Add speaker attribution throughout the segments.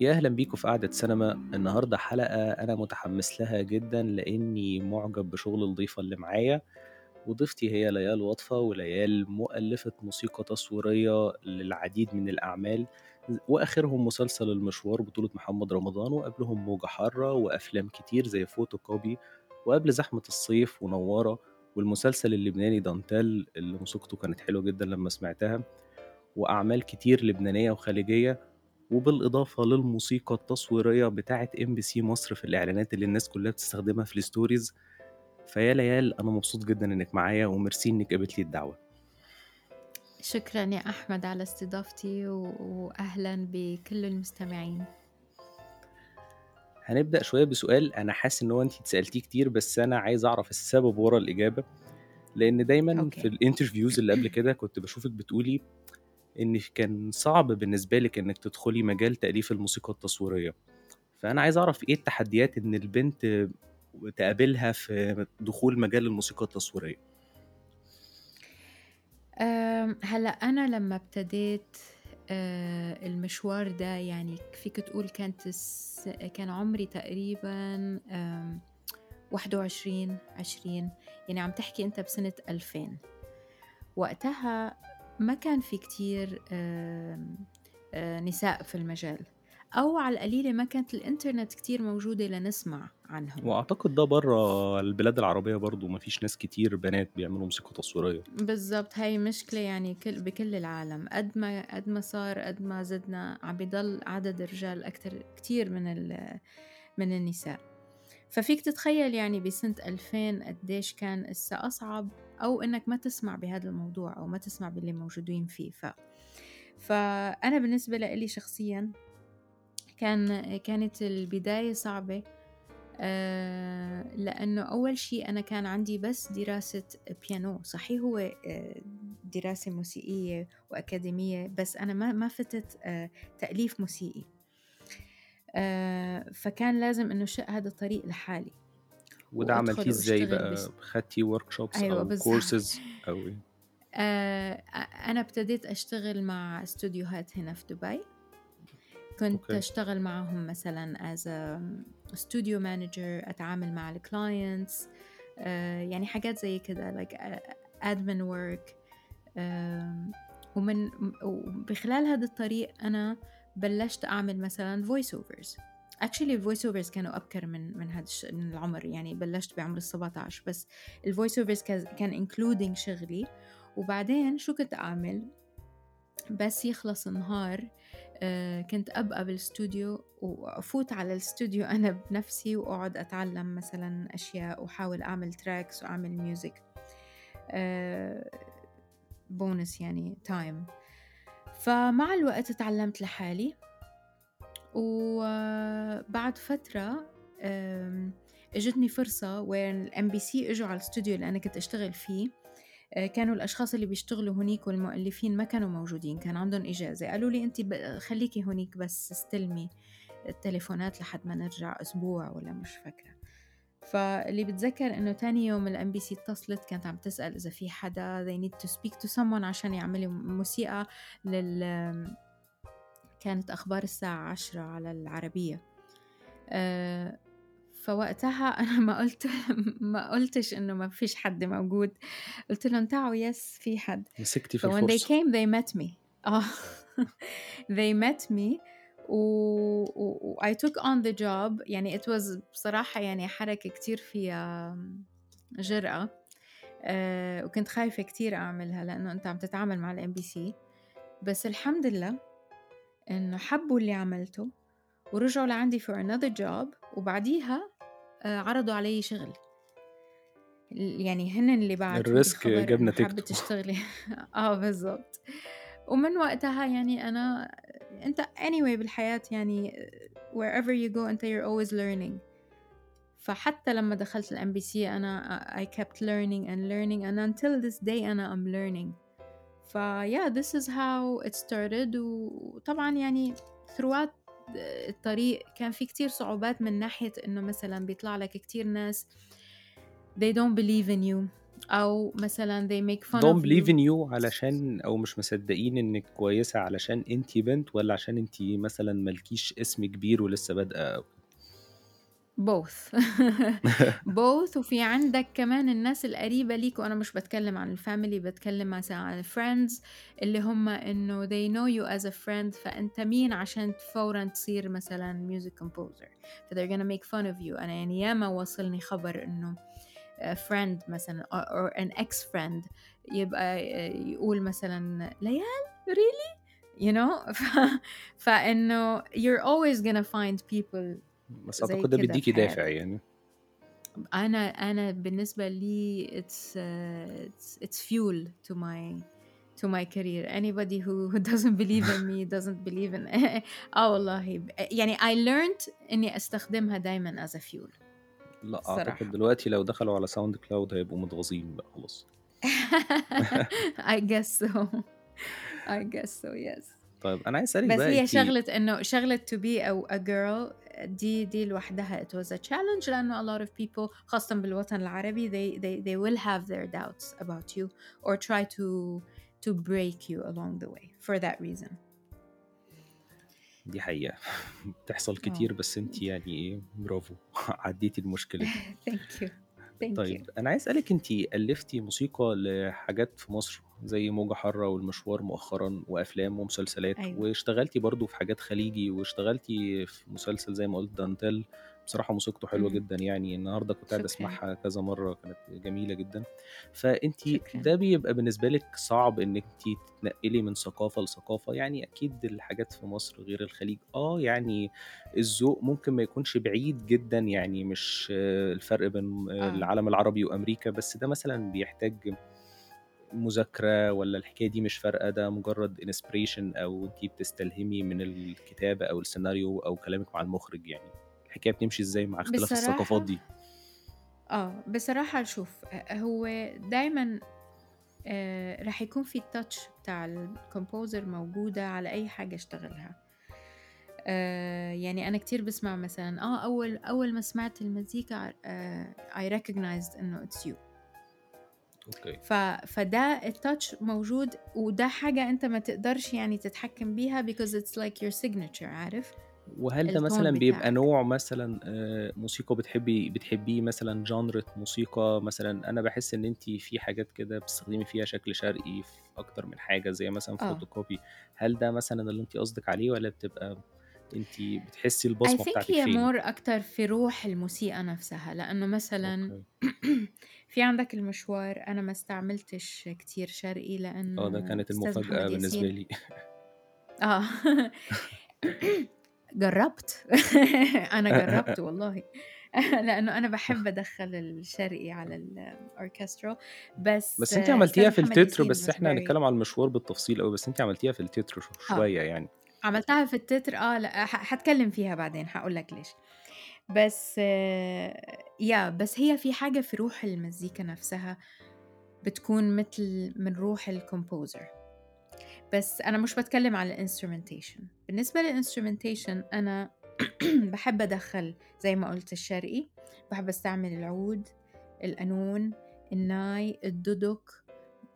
Speaker 1: يا أهلا بيكم في قعدة سينما. النهاردة حلقة أنا متحمس لها جدا لأني معجب بشغل الضيفة اللي معايا. وضيفتي هي ليال وطفة وليال مؤلفة موسيقى تصويرية للعديد من الأعمال. وآخرهم مسلسل المشوار بطولة محمد رمضان وقبلهم موجة حارة وأفلام كتير زي فوتو كوبي وقبل زحمة الصيف ونوارة. والمسلسل اللبناني دانتال اللي موسيقته كانت حلوة جدا لما سمعتها. وأعمال كتير لبنانية وخليجية. وبالإضافة للموسيقى التصويرية بتاعة MBC مصر في الإعلانات اللي الناس كلها بتستخدمها في ال stories فيا ليال أنا مبسوط جدا إنك معايا وميرسي إنك قبلت لي الدعوة
Speaker 2: شكرا يا أحمد على استضافتي وأهلا بكل المستمعين
Speaker 1: هنبدأ شوية بسؤال أنا حاسس إن هو أنت اتسألتيه كتير بس أنا عايز أعرف السبب ورا الإجابة لأن دايما
Speaker 2: okay.
Speaker 1: في ال interviews اللي قبل كده كنت بشوفك بتقولي إن كان صعب بالنسبة لك إنك تدخلي مجال تأليف الموسيقى التصويرية فأنا عايز أعرف إيه التحديات إن البنت تقابلها في دخول مجال الموسيقى التصويرية
Speaker 2: أم، هلأ أنا لما ابتديت أه، المشوار ده يعني فيك تقول كانت. كان عمري تقريبا أم، 21 20 يعني عم تحكي أنت بسنة 2000 وقتها ما كان في كتير أه، نساء في المجال. أو على القليلة ما كانت الإنترنت كتير موجودة لنسمع عنهم.
Speaker 1: وأعتقد ده بره البلاد العربية برضو مفيش ناس كتير بنات بيعملوا موسيقى تصويرية.
Speaker 2: بالضبط هاي مشكلة يعني كل بكل العالم. قد ما قد ما صار قد ما زدنا عم بيضل عدد الرجال أكتر كتير من ال من النساء. ففيك تتخيل يعني بسنة 2000 قديش كان إسا أصعب أو إنك ما تسمع بهذا الموضوع أو ما تسمع باللي موجودين فيه. ف فأنا بالنسبة لإلي شخصيا كان كانت البداية صعبة آه، لأنه أول شيء أنا كان عندي بس دراسة بيانو. صحيح هو آه، دراسة موسيقية وأكاديمية بس أنا ما ما فتت آه، تأليف موسيقي. فكان لازم إنه شق هذا الطريق لحالي.
Speaker 1: وده عملتيه
Speaker 2: إزاي
Speaker 1: بقى؟ خدتي workshops
Speaker 2: أيوة أو.
Speaker 1: كورسز أو إيه
Speaker 2: آه، أنا ابتديت أشتغل مع استوديوهات هنا في دبي. كنت
Speaker 1: okay.
Speaker 2: أشتغل معهم مثلا a studio manager أتعامل مع ال clients يعني حاجات زي كده آه، admin work. آم، ومن وبخلال هذا الطريق أنا بلشت أعمل مثلا voice overs actually ال voice overs كانوا أبكر من من هذا. من العمر. يعني بلشت بعمر ال 17 بس ال voice overs كان including شغلي. وبعدين شو كنت أعمل؟ بس يخلص النهار آه، كنت أبقى بالاستوديو وأفوت على الاستوديو أنا بنفسي وأقعد أتعلم مثلا أشياء وأحاول أعمل tracks وأعمل music بونس يعني time فمع الوقت تعلمت لحالي. وبعد فترة إجتني فرصة وين ال MBC إجوا على الاستوديو اللي أنا كنت أشتغل فيه. آه، كانوا الأشخاص اللي بيشتغلوا هنيك والمؤلفين ما كانوا موجودين كان عندهم إجازة. قالوا لي انت خليكي هنيك بس استلمي التليفونات لحد ما نرجع أسبوع ولا مش فاكرة. فاللي بتذكر إنه تاني يوم ال MBC اتصلت كانت عم تسأل إذا في حدا they need to speak to someone عشان يعملوا موسيقى لل كانت أخبار الساعة عشرة على العربية. أه فوقتها أنا ما قلت ما قلتش إنه ما فيش حد موجود. قلت لهم تعوا يس في حد.
Speaker 1: مسكتي في
Speaker 2: So when they came they met me. آه. they met me و, و, و I took on the job. يعني it was بصراحة يعني حركة كتير فيها جرأة. أه وكنت خايفة كتير أعملها لأنه أنت عم تتعامل مع ال MBC بس الحمد لله إنه حبوا اللي عملته. ورجعوا لعندي for another job وبعديها آه، عرضوا علي شغل. يعني هن اللي لي
Speaker 1: ال
Speaker 2: risk
Speaker 1: جاب نتيجته.
Speaker 2: حابة تشتغلي. آه بالضبط. ومن وقتها يعني أنا أنت anyway بالحياة يعني wherever you go أنت you're always learning. فحتى لما دخلت ال MBC أنا I kept learning and learning and until this day أنا I'm learning. ف yeah this is how it started. وطبعا يعني throughout الطريق كان في كتير صعوبات من ناحية إنه مثلا بيطلع لك كتير ناس they don't believe in you أو مثلًا they make fun
Speaker 1: don't
Speaker 2: of
Speaker 1: believe
Speaker 2: you.
Speaker 1: in you علشان أو مش مصدقين إنِّك كويسة علشان أنتِ بنت والّا عشان أنتِ مثلًا ما لكيش اسم كبير ولسه بادئة
Speaker 2: both. Both. وفي عندك كمان الناس القريبة ليك وأنا مش باتكلم عن ال family باتكلم مثلا عن ال friends اللي هم إنه they know you as a friend فأنت مين عشان فورا تصير مثلا music composer ف they're gonna make fun of you. أنا يعني ياما وصلني خبر إنه a friend مثلا or, or an ex friend يبقى يقول مثلا ليال؟ Really? You know. فإنه you're always gonna find people
Speaker 1: بس
Speaker 2: زي
Speaker 1: أعتقد ده
Speaker 2: كده
Speaker 1: بيدّيكِ
Speaker 2: في
Speaker 1: دافع يعني.
Speaker 2: أنا أنا بالنسبة لي it's uh, it's it's fuel to my to my career anybody who, who doesn't believe in me doesn't believe in آه والله يعني I learned إني أستخدمها دايمًا as a fuel
Speaker 1: أعتقد
Speaker 2: الصراحة.
Speaker 1: دلوقتي لو دخلوا على SoundCloud هيبقوا متغاظين بقى خلاص.
Speaker 2: I guess so I guess so yes
Speaker 1: طيب أنا عايز أسألِك
Speaker 2: بس
Speaker 1: بقى
Speaker 2: هي
Speaker 1: أنتِ
Speaker 2: شغلة إنه شغلة to be a, a girl دي دي لوحدها it was a challenge لأنه a lot of people خاصة بالوطن العربي they, they, they will have their doubts about you or try to to break you along the way for that reason
Speaker 1: دي حقيقة بتحصل
Speaker 2: آه.
Speaker 1: كتير بس أنتِ يعني إيه برافو عدّيتِ المشكلة دي.
Speaker 2: thank you thank you
Speaker 1: طيب أنا عايز أسألِك أنتِ ألّفتِ موسيقى لحاجات في مصر زي موجة حارة والمشوار مؤخرًا وأفلام ومسلسلات،
Speaker 2: أيوه
Speaker 1: واشتغلتِ برضه في حاجات خليجي واشتغلتِ في مسلسل زي ما قُلت دانتيل بصراحة موسيقته حلوة
Speaker 2: إمم.
Speaker 1: جدًا يعني النهارده كنت قاعد
Speaker 2: شكرًا.
Speaker 1: أسمعها كذا مرّة كانت جميلة جدًا، فأنتِ
Speaker 2: شكرًا.
Speaker 1: ده بيبقى بالنسبة لِك صعب إنِّك أنتِ تتنقلي من ثقافة لثقافة، يعني أكيد الحاجات في مصر غير الخليج، آه يعني الذوق ممكن ما يكونش بعيد جدًا يعني مش الفرق بين
Speaker 2: آه.
Speaker 1: العالم العربي وأمريكا، بس ده مثلًا بيحتاج مذاكرة والّا الحكاية دي مش فارقة ده مجرد inspiration أو أنتِ بتستلهمي من الكتابة أو السيناريو أو كلامِك مع المخرج يعني، الحكاية بتمشي إزاي مع اختلاف الثقافات
Speaker 2: بصراحة
Speaker 1: دي؟
Speaker 2: آه، بصراحة شوف هو دايمًا آآ راح يكون في الtouch بتاع الcomposer موجودة على أي حاجة اشتغلها. آآ يعني أنا كتير باسمع مثلًا آه أول أول ما سمعت المزيكا آآ I recognized إنه it's you. ف فده الtouch موجود وده حاجة أنت ما تقدرش يعني تتحكم بيها because it's like your signature عارف؟
Speaker 1: وهل ده مثلًا بيبقى
Speaker 2: بتاعك.
Speaker 1: نوع مثلًا آآ موسيقى بتحبي بتحبيه مثلًا genre موسيقى مثلًا أنا باحس إن أنتِ في حاجات كده بتستخدمي فيها شكل شرقي في أكتر من حاجة زي مثلًا
Speaker 2: آه.
Speaker 1: photocopy هل ده مثلًا اللي أنتِ قصدِك عليه والّا بتبقى أنتِ بتحسي
Speaker 2: think
Speaker 1: بتاعتِك
Speaker 2: هي
Speaker 1: فين؟
Speaker 2: more أكتر في روح الموسيقى نفسها، لأنه مثلًا. في عندك المشوار أنا ما استعملتش كتير شرقي
Speaker 1: آه، ده كانت
Speaker 2: أستاذ
Speaker 1: المفاجأة
Speaker 2: محمد
Speaker 1: بالنسبة
Speaker 2: ياسين
Speaker 1: لي.
Speaker 2: آه جرّبت أنا جرّبت والله لأنه أنا باحب أدخّل الشرقي على الorchestral بس
Speaker 1: بس أنتِ
Speaker 2: أستاذ
Speaker 1: عملتيها في
Speaker 2: محمد
Speaker 1: التتر
Speaker 2: ياسين
Speaker 1: بس
Speaker 2: was
Speaker 1: إحنا
Speaker 2: very
Speaker 1: هنتكلم على المشوار بالتفصيل أوي، بس أنتِ عملتيها في التتر ش
Speaker 2: آه.
Speaker 1: شوية يعني.
Speaker 2: عملتها في التتر آه، لأ هاتكلم فيها بعدين هاقول لك ليش. بس ياه بس هي في حاجة في روح المزيكا نفسها بتكون متل من روح الcomposer. بس أنا مش باتكلم على الinstrumentation. بالنسبة للinstrumentation أنا باحب أدخّل زي ما قُلت الشرقي، باحب أستعمل العود، القانون، الناي، الدُدُك،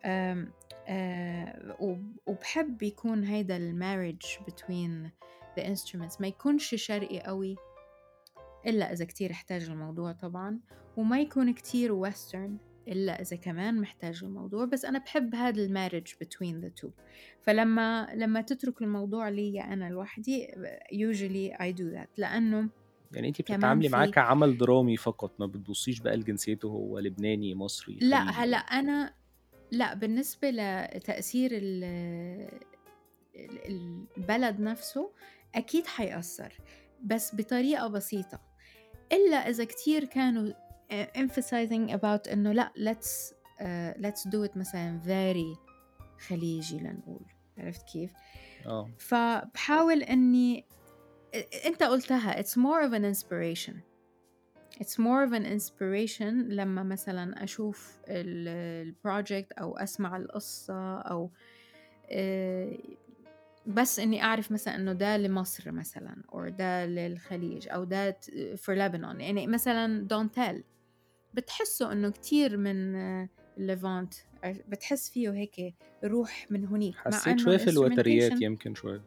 Speaker 2: آمم آآ وب وباحب يكون هيدا الmarriage between the instruments ما يكونش شرقي أوي إلا إذا كتير احتاج الموضوع طبعًا، وما يكون كتير western إلا إذا كمان محتاج الموضوع، بس أنا باحب هذا الmarriage between the two. فلمّا لمّا تترك الموضوع ليّا أنا لوحدي usually I do that لأنه
Speaker 1: يعني أنتِ
Speaker 2: كمان
Speaker 1: بتتعاملي معاه كعمل درامي فقط، ما بتبصيش بقى لجنسيته هو لبناني، مصري،.
Speaker 2: أنا لأ، بالنسبة لتأثير ال ال البلد نفسه أكيد حيأثّر، بس بطريقة بسيطة، إلا إذا كتير كانوا آآ emphasizing about إنه لأ let's آآ let's do it مثلًا very خليجي لنقول، عرفت كيف؟
Speaker 1: آه.
Speaker 2: فباحاول إني أنت قُلتها it's more of an inspiration. It's more of an inspiration لمّا مثلًا أشوف ال الproject أو أسمع القصة أو بس إني أعرف مثلًا إنه ده لمصر مثلًا or ده للخليج أو ده for Lebanon. يعني مثلًا دانتيل بتحسّوا إنه كتير من ليفانت بتحس فيه هيك روح من هونيك مع
Speaker 1: حسيت
Speaker 2: إنه
Speaker 1: شوية في الوتريات يمكن شوية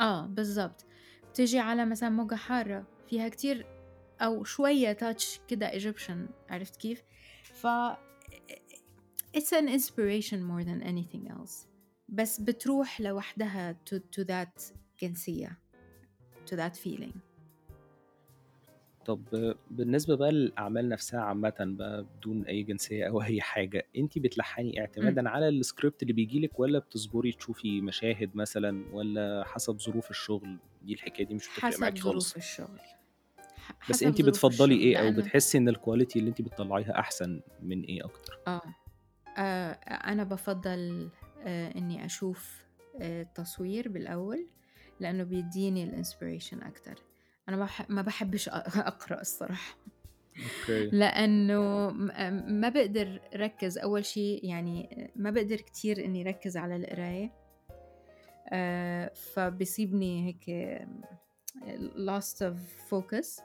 Speaker 2: آه بالضبط. بتيجي على مثلا موجة حارة فيها كتير أو شوية تاتش كده ايجيبشن عرفت كيف؟ ف it's an inspiration more than anything else. بس بتروح لوحدها to, to that جنسية to that feeling.
Speaker 1: طب بالنسبة بقى للأعمال نفسها عامة بقى بدون أي جنسية أو أي حاجة أنت بتلحني
Speaker 2: م.
Speaker 1: اعتمادا على السكريبت اللي بيجيلك ولا بتصبري تشوفي مشاهد مثلا ولا حسب ظروف الشغل؟ دي الحكاية دي مش بتفرق
Speaker 2: حسب
Speaker 1: معاكي
Speaker 2: ظروف
Speaker 1: خالص
Speaker 2: الشغل
Speaker 1: بس
Speaker 2: حسب
Speaker 1: أنت
Speaker 2: ظروف
Speaker 1: بتفضلي
Speaker 2: الشغل.
Speaker 1: إيه أو
Speaker 2: لأنه
Speaker 1: بتحسي إن ال quality اللي أنت بتطلعيها أحسن من إيه أكتر؟
Speaker 2: آه. آه أنا بفضل إني أشوف آه التصوير بالأول لأنه بيديني ال inspiration أكتر. أنا بح ما بحبش أقرأ الصراحة.
Speaker 1: okay.
Speaker 2: لأنه ما بقدر ركز. أول شيء يعني ما بقدر كتير إني ركز على القراية. آه فبيصيبني هيك lost of focus.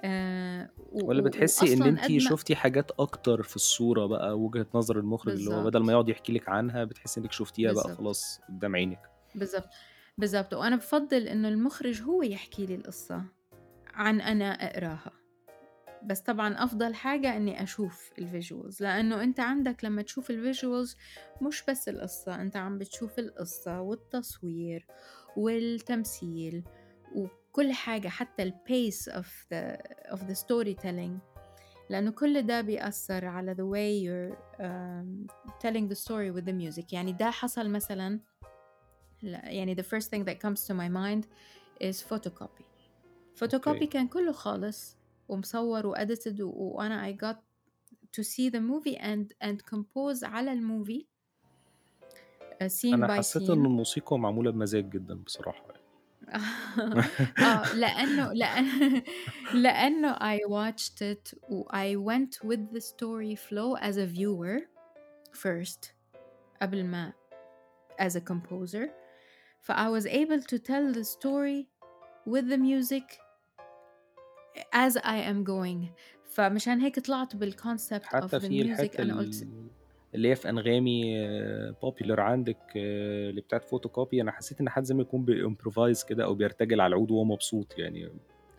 Speaker 2: آه
Speaker 1: ولا بتحسي
Speaker 2: قد ما
Speaker 1: شفتي حاجات أكتر في الصورة بقى وجهة نظر المخرج اللي هو بدل ما يقعد يحكي لك عنها بتحسي إنك شفتيها بقى
Speaker 2: بالضبط
Speaker 1: خلاص قدام عينك؟
Speaker 2: بالضبط بالضبط وأنا بفضل إنه المخرج هو يحكي لي القصة عن أنا أقراها. بس طبعا أفضل حاجة إني أشوف ال visuals لأنه أنت عندك لما تشوف ال visuals مش بس القصة أنت عم بتشوف القصة والتصوير والتمثيل وكل حاجة حتى ال pace of the, of the storytelling لأنه كل ده بيأثر على the way you're um, telling the story with the music يعني ده حصل مثلا لا- يعني the first thing that comes to my mind is photocopy photocopy
Speaker 1: okay
Speaker 2: كان كله خالص ومصور و edited وأنا I got to see the movie and and compose على ال movie uh, scene
Speaker 1: أنا
Speaker 2: by
Speaker 1: حسيت إن
Speaker 2: scene
Speaker 1: الموسيقى معمولة بمزاج جدا بصراحة يعني.
Speaker 2: اه لأنه لأن لأنه I watched it و I went with the story flow as a viewer first قبل ما as a composer ف I was able to tell the story with the music as I am going فمشان هيك طلعت بالconcept of
Speaker 1: حتى
Speaker 2: the
Speaker 1: في
Speaker 2: music
Speaker 1: الحتة
Speaker 2: أنا قلت
Speaker 1: ال- اللي هي في أنغامي popular عندك آه، اللي بتاعت فوتوكوبي أنا حسيت إن حد زي ما يكون بي improvise كده أو بيرتجل على العود وهو مبسوط يعني.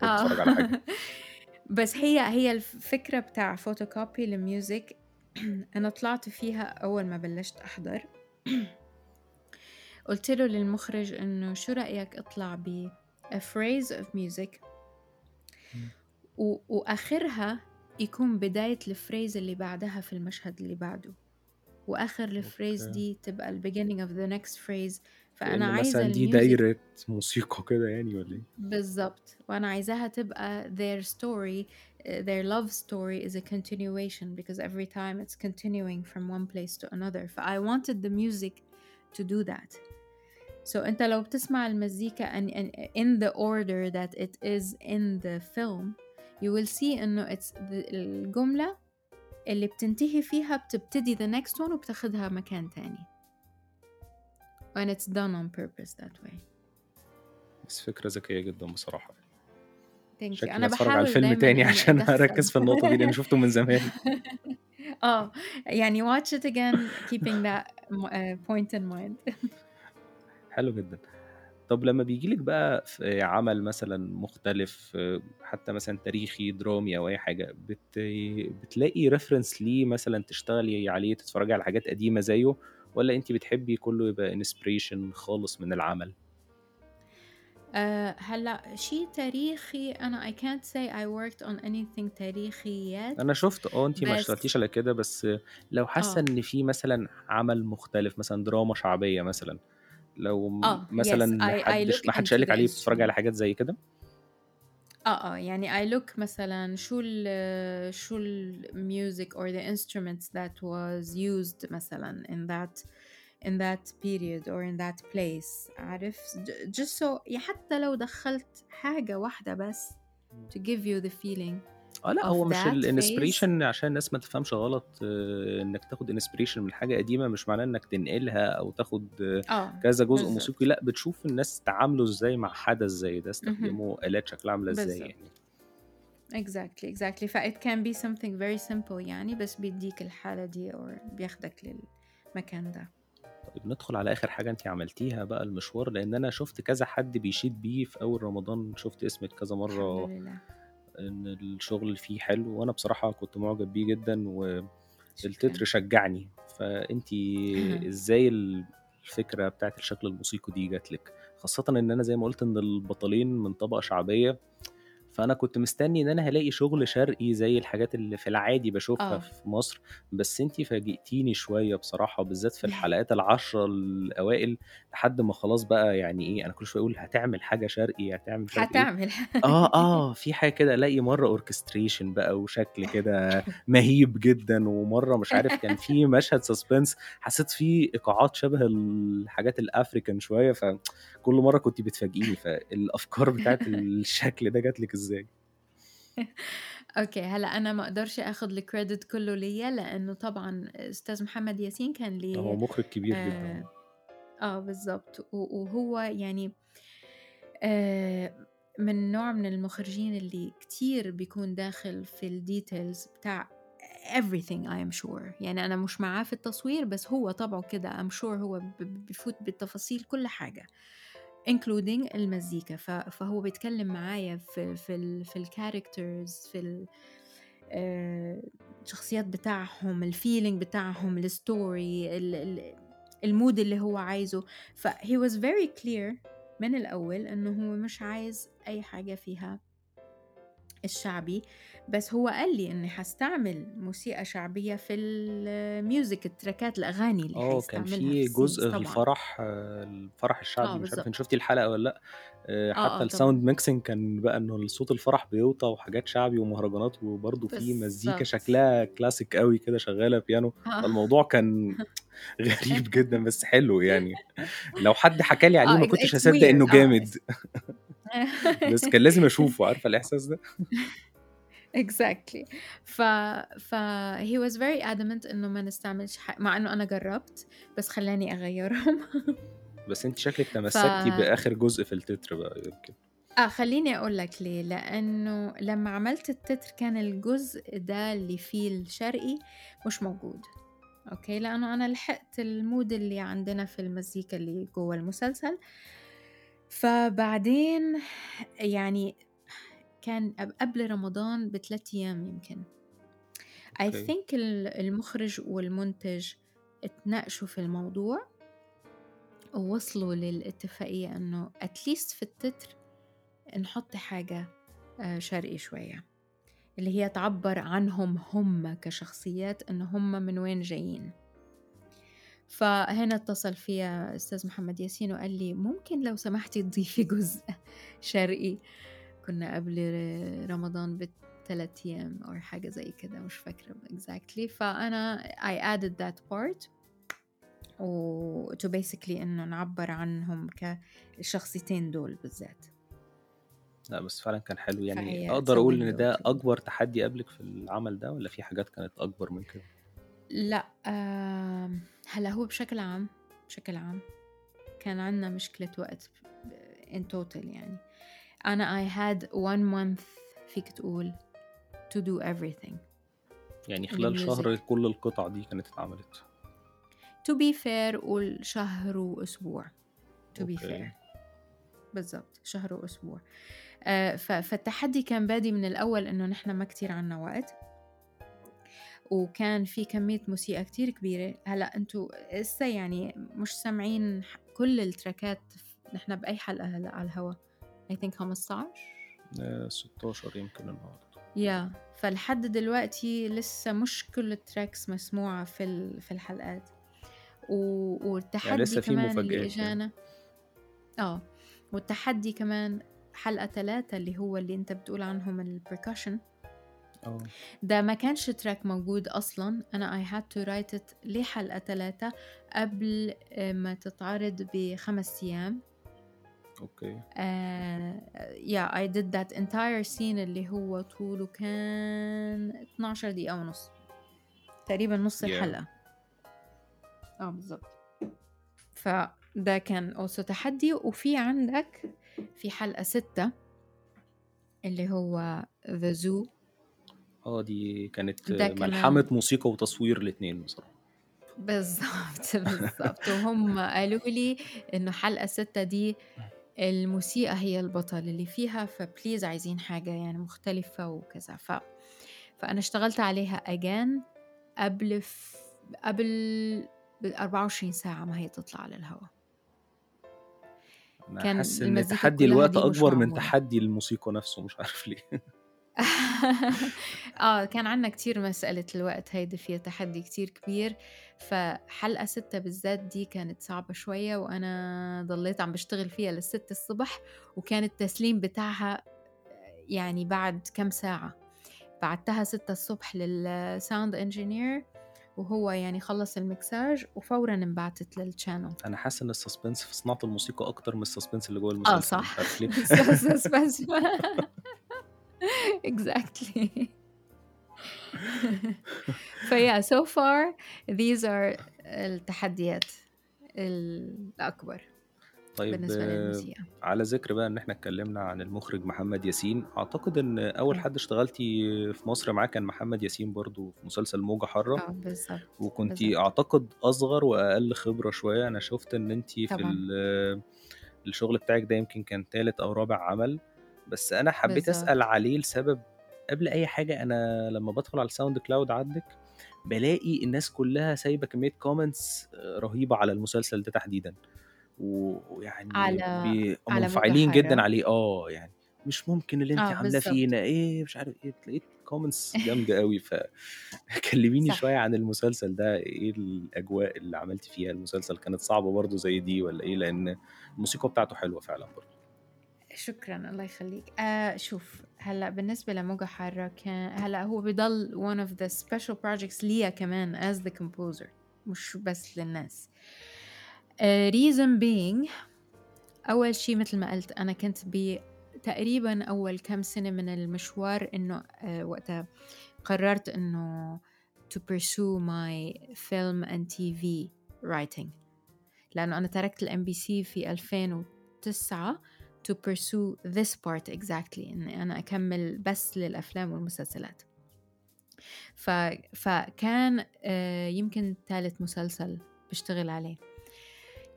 Speaker 1: بيتفرج على حاجة.
Speaker 2: آه بس هي هي الفكرة بتاع فوتوكوبي ال music أنا طلعت فيها أول ما بلشت أحضر. قلت له للمخرج إنه شو رأيك أطلع ب a phrase of music. و... وآخرها يكون بداية ال phrase اللي بعدها في المشهد اللي بعده. وآخر الفريز
Speaker 1: أوكي
Speaker 2: دي تبقى ال beginning of the next phrase فأنا
Speaker 1: كأن
Speaker 2: عايزة
Speaker 1: مثلا دي
Speaker 2: الميوزك
Speaker 1: دايرة موسيقى كده يعني ولا إيه؟
Speaker 2: بالضبط وأنا عايزاها تبقى their story uh, their love story is a continuation because every time it's continuing from one place to another ف I wanted the music to do that so أنت لو بتسمع المزيكا and, and in the order that it is in the film you will see إنه it's the, الجملة اللي بتنتهي فيها بتبتدي the next one وبتاخدها مكان تاني. And it's done on purpose that way.
Speaker 1: بس فكرة ذكية جدا بصراحة.
Speaker 2: Thank you. أنا
Speaker 1: هتفرج على
Speaker 2: بحاول
Speaker 1: الفيلم تاني عشان أركز في النقطة دي لأن شفته من زمان.
Speaker 2: آه يعني watch it again keeping that uh, point in mind.
Speaker 1: حلو جدا. طب لما بيجيلك بقى في عمل مثلا مختلف آه، حتى مثلا تاريخي درامي أو أي حاجة بت... بتلاقي reference ليه مثلا تشتغلي عليه تتفرجي على حاجات قديمة زيه ولا انت بتحبي كله يبقى inspiration خالص من العمل؟
Speaker 2: آه هلأ شيء تاريخي أنا I can't say I worked on anything تاريخي yet
Speaker 1: أنا شفت آه انت ما اشتغلتيش على كده بس لو حاسة
Speaker 2: آه.
Speaker 1: إن في مثلا عمل مختلف مثلا دراما شعبية مثلا لو
Speaker 2: آه yes
Speaker 1: مثلا
Speaker 2: I, I
Speaker 1: ما حدش قالك عليه بتتفرجي على حاجات زي كده
Speaker 2: آه آه يعني I look مثلا شو ال شو ال music or the instruments that was used مثلا in that in that period or in that place عارف just so حتى لو دخلت حاجة واحدة بس to give you the feeling
Speaker 1: آه لأ
Speaker 2: of
Speaker 1: هو مش
Speaker 2: that phase
Speaker 1: ال inspiration عشان الناس ما تفهمش غلط آه، إنك تاخد inspiration من حاجة قديمة مش معناه إنك تنقلها أو تاخد آه، كذا جزء
Speaker 2: بالظبط.
Speaker 1: موسيقي لأ بتشوف الناس تعاملوا إزاي مع حدث زي ده. استخدموا آلات شكلها عاملة إزاي
Speaker 2: بالظبط.
Speaker 1: يعني.
Speaker 2: Exactly exactly. ف it can be something very simple يعني بس بيديك الحالة دي أو بياخدك للمكان ده.
Speaker 1: طيب ندخل على آخر حاجة أنتِ عملتيها بقى المشوار، لإن أنا شُفت كذا حد بيشيد بيه في أول رمضان، شُفت اسمِك كذا
Speaker 2: الحمد
Speaker 1: مرّة
Speaker 2: لله.
Speaker 1: إن الشغل فيه حلو، وأنا بصراحة كنت معجب بيه جدًا، والتتر شجّعني، فأنتِ إزاي ال الفكرة بتاعة الشكل الموسيقي دي جات لِك؟ خاصةً إن أنا زي ما قُلت إن البطلين من طبقة شعبية، فأنا كنت مستني إن أنا هالاقي شغل شرقي زي الحاجات اللي في العادي باشوفها
Speaker 2: آه.
Speaker 1: في مصر، بس أنتِ فاجئتيني شوية بصراحة، بالذات في الحلقات ال10 الأوائل، لحد ما خلاص بقى يعني إيه، أنا كل شوية أقول هتعمل حاجة شرقي، هتعمل عارف إيه،
Speaker 2: هتعمل.
Speaker 1: آه، آه، في حاجة كده ألاقي مرّة orchestration بقى وشكل كده مهيب جدًا، ومرّة مش عارف كان في مشهد suspense حسيت فيه إيقاعات شبه الحاجات الAfrican شوية، فكل مرّة كنتِ بتفاجئيني، فالأفكار بتاعة الشكل ده جات لِك إزاي؟
Speaker 2: أوكي، هلأ أنا ما أقدرش آخُد الcredit كُلّه ليّا، لإنه طبعًا أستاذ محمد ياسين كان
Speaker 1: هو
Speaker 2: ليه
Speaker 1: مُخرج كبير جدًا،
Speaker 2: آآ
Speaker 1: آه.
Speaker 2: آه بالضبط، و وهو يعني آآ من نوع من المُخرجين اللي كتير بيكون داخل في الdetails بتاع everything I am sure يعني أنا مش معاه في التصوير بس هو طبعه كده I'm sure هو بيفوت بالتفاصيل كل حاجة including المزيكا. فهو بيتكلم معايا في في ال في الcharacters في ال الشخصيات بتاعهم الfeeling بتاعهم الstory ال ال الmood اللي هو عايزه. ف he was very clear من الأول إنه هو مش عايز أي حاجة فيها الشعبي بس هو قال لي إني حاستعمل موسيقى شعبية في الmusic التراكات الأغاني اللي
Speaker 1: آه، كان
Speaker 2: حيستعملها في
Speaker 1: جزء في
Speaker 2: طبعًا.
Speaker 1: الفرح الفرح
Speaker 2: آه
Speaker 1: الشعبي، مش عارف أنتِ
Speaker 2: بالضبط.
Speaker 1: شُفتِ الحلقة والّا لأ، آآ
Speaker 2: آه،
Speaker 1: حتى
Speaker 2: آه طبعًا.
Speaker 1: الsound mixing كان بقى إنه صوت الفرح بيوطى وحاجات شعبي ومهرجانات، وبرضه في مزيكا. شكلها classic أوي كده شغالة بيانو،
Speaker 2: آه.
Speaker 1: فالموضوع كان غريب جدًا بس حلو يعني، لو حد حكى لي عليه
Speaker 2: آه
Speaker 1: ما كنتش إنه
Speaker 2: weird آه
Speaker 1: جامد، بس كان لازم أشوفه، عارفة الإحساس ده؟
Speaker 2: exactly. ف ف he was very adamant إنه ما نستعملش ح مع إنه أنا جرّبت بس خلّاني أغيّرهم.
Speaker 1: بس أنتِ شكلِك
Speaker 2: ف
Speaker 1: تمسكتِ بآخر جزء في التتر بقى يمكن.
Speaker 2: آه خلّيني أقول لك ليه، لإنه لمّا عملت التتر كان الجزء ده اللي فيه الشرقي مش موجود، أوكي، لإنه أنا لحقت الmood اللي عندنا في المزيكا اللي جوّه المسلسل، فبعدين يعني كان قب قبل رمضان ب3 أيام يمكن. I think ال المُخرج والمُنتج اتناقشوا في الموضوع ووصلوا للاتفاقية إنه least في التتر نحُط حاجة آآ شرقي شوية، اللي هي تعبّر عنهم هم كشخصيات إن هم من وين جايين. فهنا اتصل فيّا أستاذ محمد ياسين وقال لي: "ممكن لو سمحتِ تضيفي جزء شرقي." كنا قبل رمضان ب3 أيام أو حاجة زي كده مش فاكرة exactly فأنا I added that part و to basically إنه نعبّر عنهم كالشخصيتين دول بالذات.
Speaker 1: لأ بس فعلًا كان حلو، يعني
Speaker 2: فهي
Speaker 1: أقدر أقول إن
Speaker 2: سوينا له
Speaker 1: ده. أكبر تحدي قابلِك في العمل ده والّا في حاجات كانت أكبر من كده؟
Speaker 2: لأ آمم هلأ هو بشكل عام بشكل عام كان عندنا مشكلة وقت in total يعني. أنا I had one month فيك تقول to do everything.
Speaker 1: يعني خلال شهر. كل القطع دي كانت اتعملت.
Speaker 2: to be fair قُل شهر وأسبوع to be
Speaker 1: أوكي.
Speaker 2: fair بالضبط، شهر وأسبوع. ف فالتحدي كان بادي من الأول إنه نحن ما كتير عندنا وقت. وكان في كمية موسيقى كتير كبيرة، هلأ أنتم هسه يعني مش سامعين كل التراكات نحن بأي حلقة هلأ على الهوا؟ I think 15
Speaker 1: آآ 16 يمكن النهارده.
Speaker 2: yeah فلحد دلوقتي لسه مش كل الtracks مسموعة في ال في الحلقات. و
Speaker 1: يعني
Speaker 2: والتحدي
Speaker 1: لسه في
Speaker 2: كمان اللي
Speaker 1: مفاجآت يعني.
Speaker 2: إجانا آه، والتحدي كمان حلقة 3 اللي هو اللي أنت بتقول عنهم الpercussion
Speaker 1: آه.
Speaker 2: ده ما كانش track موجود أصلًا، أنا I had to write it لحلقة 3 قبل آآ ما تتعرض ب5 أيام. آآ yeah I did that entire scene اللي هو طوله كان 12 دقيقة ونُص. تقريبًا نُص
Speaker 1: ياه!
Speaker 2: الحلقة. آه بالضبط. فده كان also تحدي، وفي عندك في حلقة 6 اللي هو The Zoo
Speaker 1: آه، دي كانت
Speaker 2: ده
Speaker 1: ملحمة موسيقى وتصوير الاتنين بصراحة.
Speaker 2: بالضبط، بالضبط، وهُم قالوا لي إنه حلقة 6 دي الموسيقى هي البطل اللي فيها، فplease عايزين حاجة يعني مختلفة وكذا، ف فأنا اشتغلت عليها again قبل ف قبل ب24 ساعة ما هي تطلع على الهوا.
Speaker 1: أنا
Speaker 2: كان
Speaker 1: حاسس إن
Speaker 2: المزيكا
Speaker 1: تحدي
Speaker 2: كلّها
Speaker 1: الوقت
Speaker 2: دي مش
Speaker 1: أكبر من
Speaker 2: معمولة.
Speaker 1: تحدي الموسيقى نفسه مش عارف ليه.
Speaker 2: آه، كان عندنا كتير مسألة الوقت هيدي فيها تحدي كتير كبير، فحلقة 6 بالذات دي كانت صعبة شوية، وأنا ضليت عم باشتغل فيها ل6 الصبح، وكان التسليم بتاعها يعني بعد كام ساعة، بعتّها 6 الصبح للsound engineer وهو يعني خلّص المكساج وفورًا انبعتت للchannel.
Speaker 1: أنا حاسس إن الsuspense في صناعة الموسيقى أكتر من الsuspense اللي جوّه
Speaker 2: آه
Speaker 1: المسلسل،
Speaker 2: صح.
Speaker 1: مش
Speaker 2: exactly فيا so far these are التحديات الأكبر
Speaker 1: طيب
Speaker 2: بالنسبة للموسيقى.
Speaker 1: على ذكر بقى إن إحنا اتكلمنا عن المخرج محمد ياسين، أعتقد إن أول
Speaker 2: إيه.
Speaker 1: حد اشتغلتِ في مصر معاه كان محمد ياسين برضه في مسلسل موجة حارة،
Speaker 2: آه بالضبط،
Speaker 1: وكنتِ
Speaker 2: بالضبط.
Speaker 1: أعتقد أصغر وأقل خبرة شوية، أنا شُفت إن أنتِ في الشغل بتاعِك ده يمكن كان تالت أو رابع عمل، بس أنا حبيت أسأل
Speaker 2: بالضبط.
Speaker 1: عليه لسبب قبل أي حاجة أنا لمّا بادخل على الsound cloud عندِك، بالاقي الناس كلّها سايبة كمية comments رهيبة على المسلسل ده تحديدًا، و ويعني
Speaker 2: على
Speaker 1: بي
Speaker 2: على
Speaker 1: منفعلين جدًا؟ عليه آه، يعني "مش ممكن اللي أنتِ
Speaker 2: آه
Speaker 1: عاملاه. فينا، إيه." مش عارف إيه، لقيت comments جامدة أوي، ف كلميني
Speaker 2: صح.
Speaker 1: شوية عن المسلسل ده، إيه الأجواء اللي عملتِ فيها المسلسل، كانت صعبة برضه زي دي والّا إيه؟ لإن الموسيقى بتاعته حلوة فعلًا برضه.
Speaker 2: شكرًا، الله يخليك. آآ شوف، هلأ بالنسبة لموجة حارة كان هلأ هو بيضل one of the special projects ليّا كمان as the composer مش بس للناس. آآ reason being أول شي متل ما قلت أنا كنت ب تقريبًا أول كام سنة من المشوار إنه آآ وقتها قررت إنه to pursue my film and TV writing لأنه أنا تركت الMBC في 2009 to pursue this part exactly إني أنا أكمل بس للأفلام والمسلسلات. ف فكان آآ يمكن تالت مسلسل باشتغل عليه.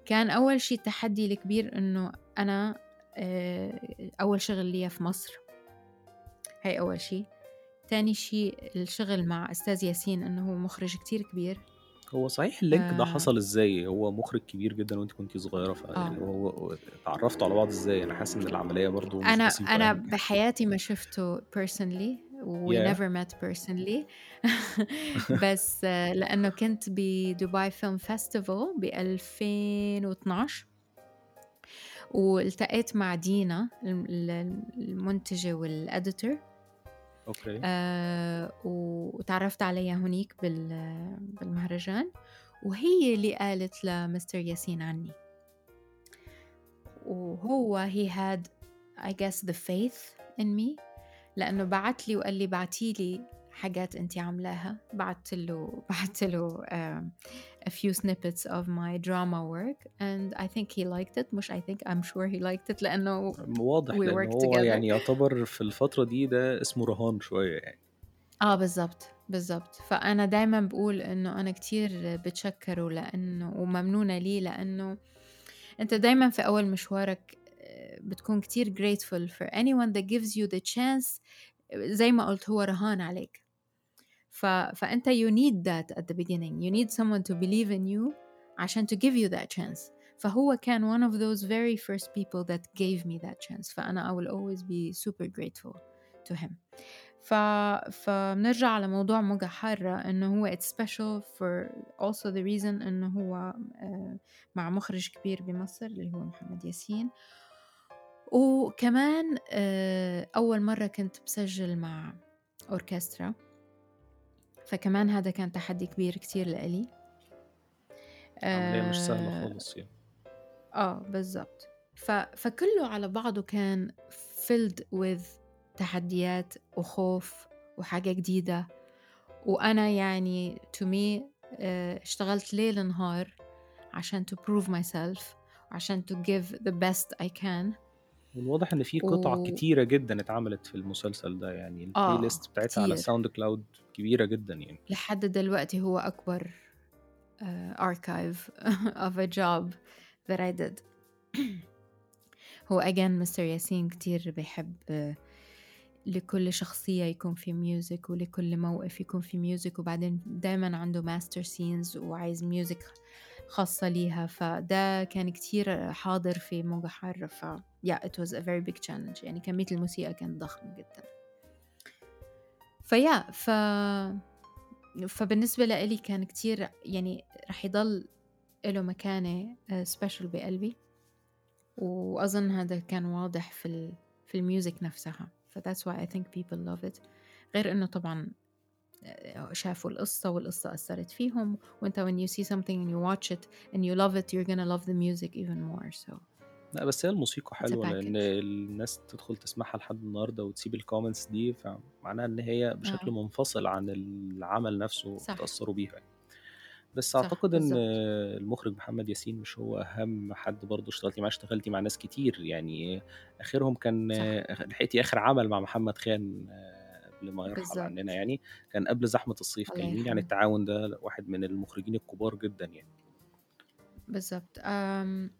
Speaker 2: كان أول شي التحدي الكبير إنه أنا آآ أول شغل ليّا في مصر. هاي أول شي. تاني شي الشغل مع أستاذ ياسين إنه هو مخرج كتير كبير.
Speaker 1: هو صحيح الlink ده
Speaker 2: آآ
Speaker 1: حصل إزاي؟ هو مخرج كبير جدًا وأنتِ كنتِ صغيرة، فيعني
Speaker 2: آه.
Speaker 1: هو اتعرفتوا على بعض إزاي؟ أنا حاسس إن العملية برضه مش
Speaker 2: أنا
Speaker 1: بسيطة
Speaker 2: أنا
Speaker 1: يعني.
Speaker 2: بحياتي ما شفته personally we
Speaker 1: ياه!
Speaker 2: never met personally بس لأنه كنت بدبي film festival ب2012 والتقيت مع دينا الم ال المنتجة والeditor
Speaker 1: أوكي.
Speaker 2: آآ واتعرفت عليها هونيك بال بالمهرجان، وهي اللي قالت لMr ياسين عني. وهو he had I guess the faith in me لأنه بعت لي وقال لي بعتي لي حاجات أنتِ عاملاها، بعتّ له بعتّ له a few snippets of my drama work and I think he liked it مش I think I'm sure he liked it لأنه
Speaker 1: واضح
Speaker 2: we worked
Speaker 1: هو
Speaker 2: together.
Speaker 1: يعني يعتبر في الفترة دي ده اسمه رهان شوية يعني.
Speaker 2: آه بالضبط، بالضبط. فأنا دايمًا باقول إنه أنا كتير باتشكّره لإنه وممنونة ليه لإنه أنت دايمًا في أول مشوارك آآ بتكون كتير grateful for anyone that gives you the chance زي ما قُلت هو رهان عليك. ف فأنت you need that at the beginning you need someone to believe in you عشان to give you that chance. فهو كان one of those very first people that gave me that chance فأنا I will always be super grateful to him. ف فبنرجع على موضوع موجة حارة إنه هو it's special for also the reason إنه هو آآ مع مخرج كبير بمصر اللي هو محمد ياسين. وكمان آآ أول مرة كنت باسجل مع أوركسترا. فكمان هذا كان تحدي كبير كتير لإلي.
Speaker 1: عملية مش سهلة
Speaker 2: آآ
Speaker 1: خالص يعني.
Speaker 2: آه بالضبط. ف فكلّه على بعضه كان filled with تحديات وخوف وحاجة جديدة، وأنا يعني to me آآ اشتغلت ليل نهار عشان to prove myself وعشان to give the best I can.
Speaker 1: والواضح إن في قطع
Speaker 2: و
Speaker 1: كتيرة جدًا اتعملت في المسلسل ده، يعني
Speaker 2: آه،
Speaker 1: الplaylist بتاعتها على
Speaker 2: كتير.
Speaker 1: SoundCloud كبيرة جدًا يعني.
Speaker 2: لحد دلوقتي هو آآ archive of a job that I did. هو again Mr. ياسين كتير بيحب آه، لكل شخصية يكون في music ولكل موقف يكون في music وبعدين دايمًا عنده master scenes وعايز music خاصة ليها، فده كان كتير حاضر في موجة حارة yeah it was a very big challenge. يعني كمية الموسيقى كانت ضخمة جدًا. فيا ف فبالنسبة لإلي كان كتير يعني رح يضل إله مكانة آه، special بقلبي. وأظن هذا كان واضح في ال في الميوزك نفسها. ف that's why I think people love it. غير إنه طبعا آه، شافوا القصة والقصة أثرت فيهم. وأنت when you see something and you watch it and you love it you're gonna love the music even more. So
Speaker 1: لأ بس هي الموسيقى حلوة
Speaker 2: package
Speaker 1: الناس تدخل تسمعها لحد النهارده وتسيب الcomments دي، فمعناها إن هي بشكل
Speaker 2: آه.
Speaker 1: منفصل عن العمل نفسه
Speaker 2: صح.
Speaker 1: اتأثروا بيها يعني. بس
Speaker 2: صح
Speaker 1: أعتقد إن
Speaker 2: بالضبط.
Speaker 1: المخرج محمد ياسين مش هو أهم حد برضه اشتغلتِ معاه، اشتغلتِ مع ناس كتير يعني. آخرهم كان
Speaker 2: صح.
Speaker 1: لحقتِ آخر عمل مع محمد خان قبل ما يرحل
Speaker 2: بالضبط.
Speaker 1: عننا يعني، كان قبل زحمة الصيف،
Speaker 2: الله
Speaker 1: كلميني عن
Speaker 2: يرحمه.
Speaker 1: التعاون ده، واحد من المخرجين الكبار جدًا يعني.
Speaker 2: بالضبط. um,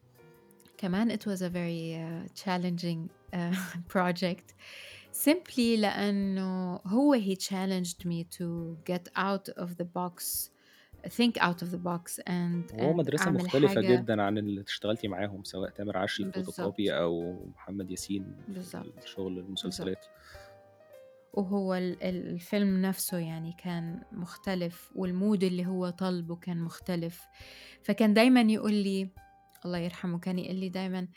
Speaker 2: كمان it was a very uh, challenging uh, project. Simply لأنه هو he challenged me to get out of the box think out of the box and and
Speaker 1: مدرسة مختلفة
Speaker 2: حاجة.
Speaker 1: جدًا عن اللي اشتغلتِ معاهم، سواء تامر عشري الفوتوكوبي أو محمد ياسين في
Speaker 2: بالضبط
Speaker 1: الشغل المسلسلات.
Speaker 2: وهو ال- ال- الفيلم نفسه يعني كان مختلف وال mood اللي هو طلبه كان مختلف. فكان دايما يقول لي الله يرحمه كان يقول لي دايما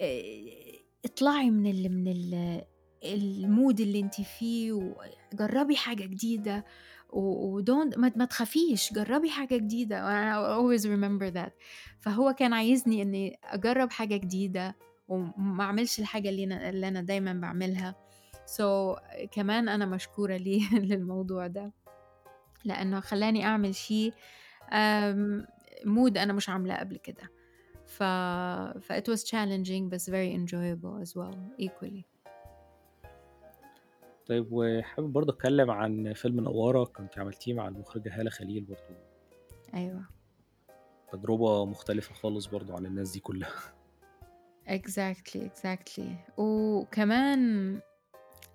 Speaker 2: إيه، اطلعي من ال من ال ال mood اللي انت فيه وجربي حاجة جديدة ودون ما تخافيش جربي حاجة جديدة. وأنا always remember that. فهو كان عايزني إني أجرب حاجة جديدة وما أعملش الحاجة اللي أنا اللي أنا دايما بعملها. So كمان أنا مشكورة ليه للموضوع ده. لأنه خلاني أعمل شيء مود أنا مش عاملاه قبل كده. ف... ف it was challenging بس very enjoyable as well equally
Speaker 1: طيب وحابب برضه أتكلم عن فيلم نوارة كنتِ عملتيه مع المخرجة هالة خليل برضه.
Speaker 2: أيوة
Speaker 1: تجربة مختلفة خالص برضه عن الناس دي كلها.
Speaker 2: exactly exactly وكمان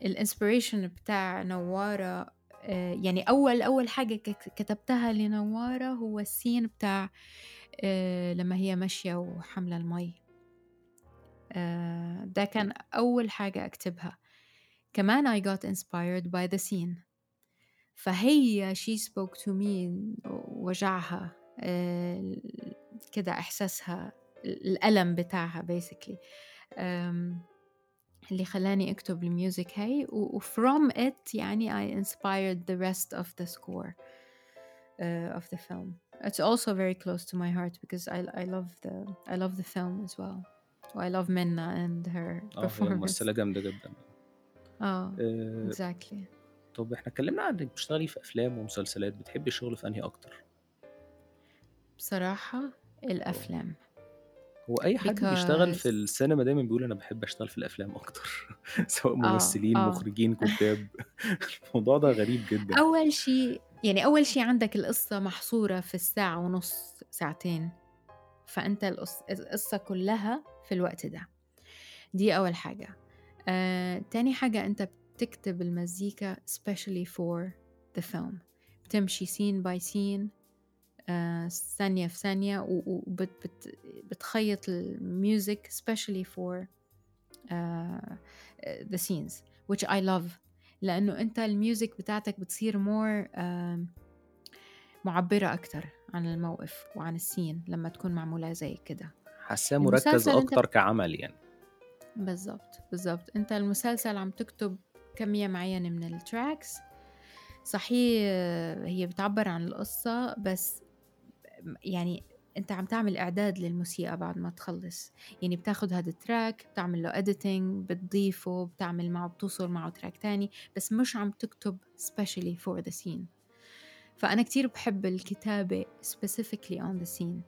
Speaker 2: الإنسبريشن بتاع نوارة آه، يعني أول أول حاجة كتبتها لنوارة هو السين بتاع لما هي ماشية وحاملة المي. آه، ده كان أول حاجة أكتبها. كمان I got inspired by the scene. فهي she spoke to me وجعها آه، كده إحساسها الألم بتاعها basically. اللي خلاني أكتب الميوزك هاي. و from it يعني I inspired the rest of the score of the film. It's also very close to my heart because I I love the I love the film as well. I love Minna and her
Speaker 1: آه
Speaker 2: performance.
Speaker 1: ممثلة جامدة جدًا.
Speaker 2: آه
Speaker 1: آآ
Speaker 2: exactly.
Speaker 1: طب إحنا اتكلمنا عن إنِّك بتشتغلي في أفلام ومسلسلات، بتحبي الشغل في أنهي أكتر؟
Speaker 2: بصراحة
Speaker 1: آه.
Speaker 2: الأفلام
Speaker 1: هو أي حد بيشتغل في
Speaker 2: because
Speaker 1: السينما دايمًا بيقول أنا باحب أشتغل في الأفلام أكتر، سواء
Speaker 2: آه
Speaker 1: ممثلين،
Speaker 2: آه
Speaker 1: مخرجين، كُتّاب، الموضوع ده غريب جدًا.
Speaker 2: أول شي يعني أول شي عندك القصة محصورة في الساعة ونص ساعتين فأنت القص- القصة كلها في الوقت ده. دي أول حاجة. آه، تاني حاجة أنت بتكتب المزيكا especially for the film. بتمشي scene by scene آه، ثانية في ثانية وبتخيط ال music especially for آه، the scenes which I love لأنه أنت ال music بتاعتك بتصير آم، معبرة أكتر عن الموقف وعن ال scene لما تكون معمولة زي كده.
Speaker 1: حاساه مركّز أكتر كعمل يعني.
Speaker 2: بالضبط بالضبط أنت المسلسل عم تكتب كمية معينة من ال tracks صحيح هي بتعبر عن القصة بس يعني أنت عم تعمل إعداد للموسيقى بعد ما تخلص يعني بتاخد هذا ال track بتعمل له editing بتضيفه بتعمل معه بتوصل معه track تاني بس مش عم تكتب specially for the scene فأنا كتير بحب الكتابة specifically on the scene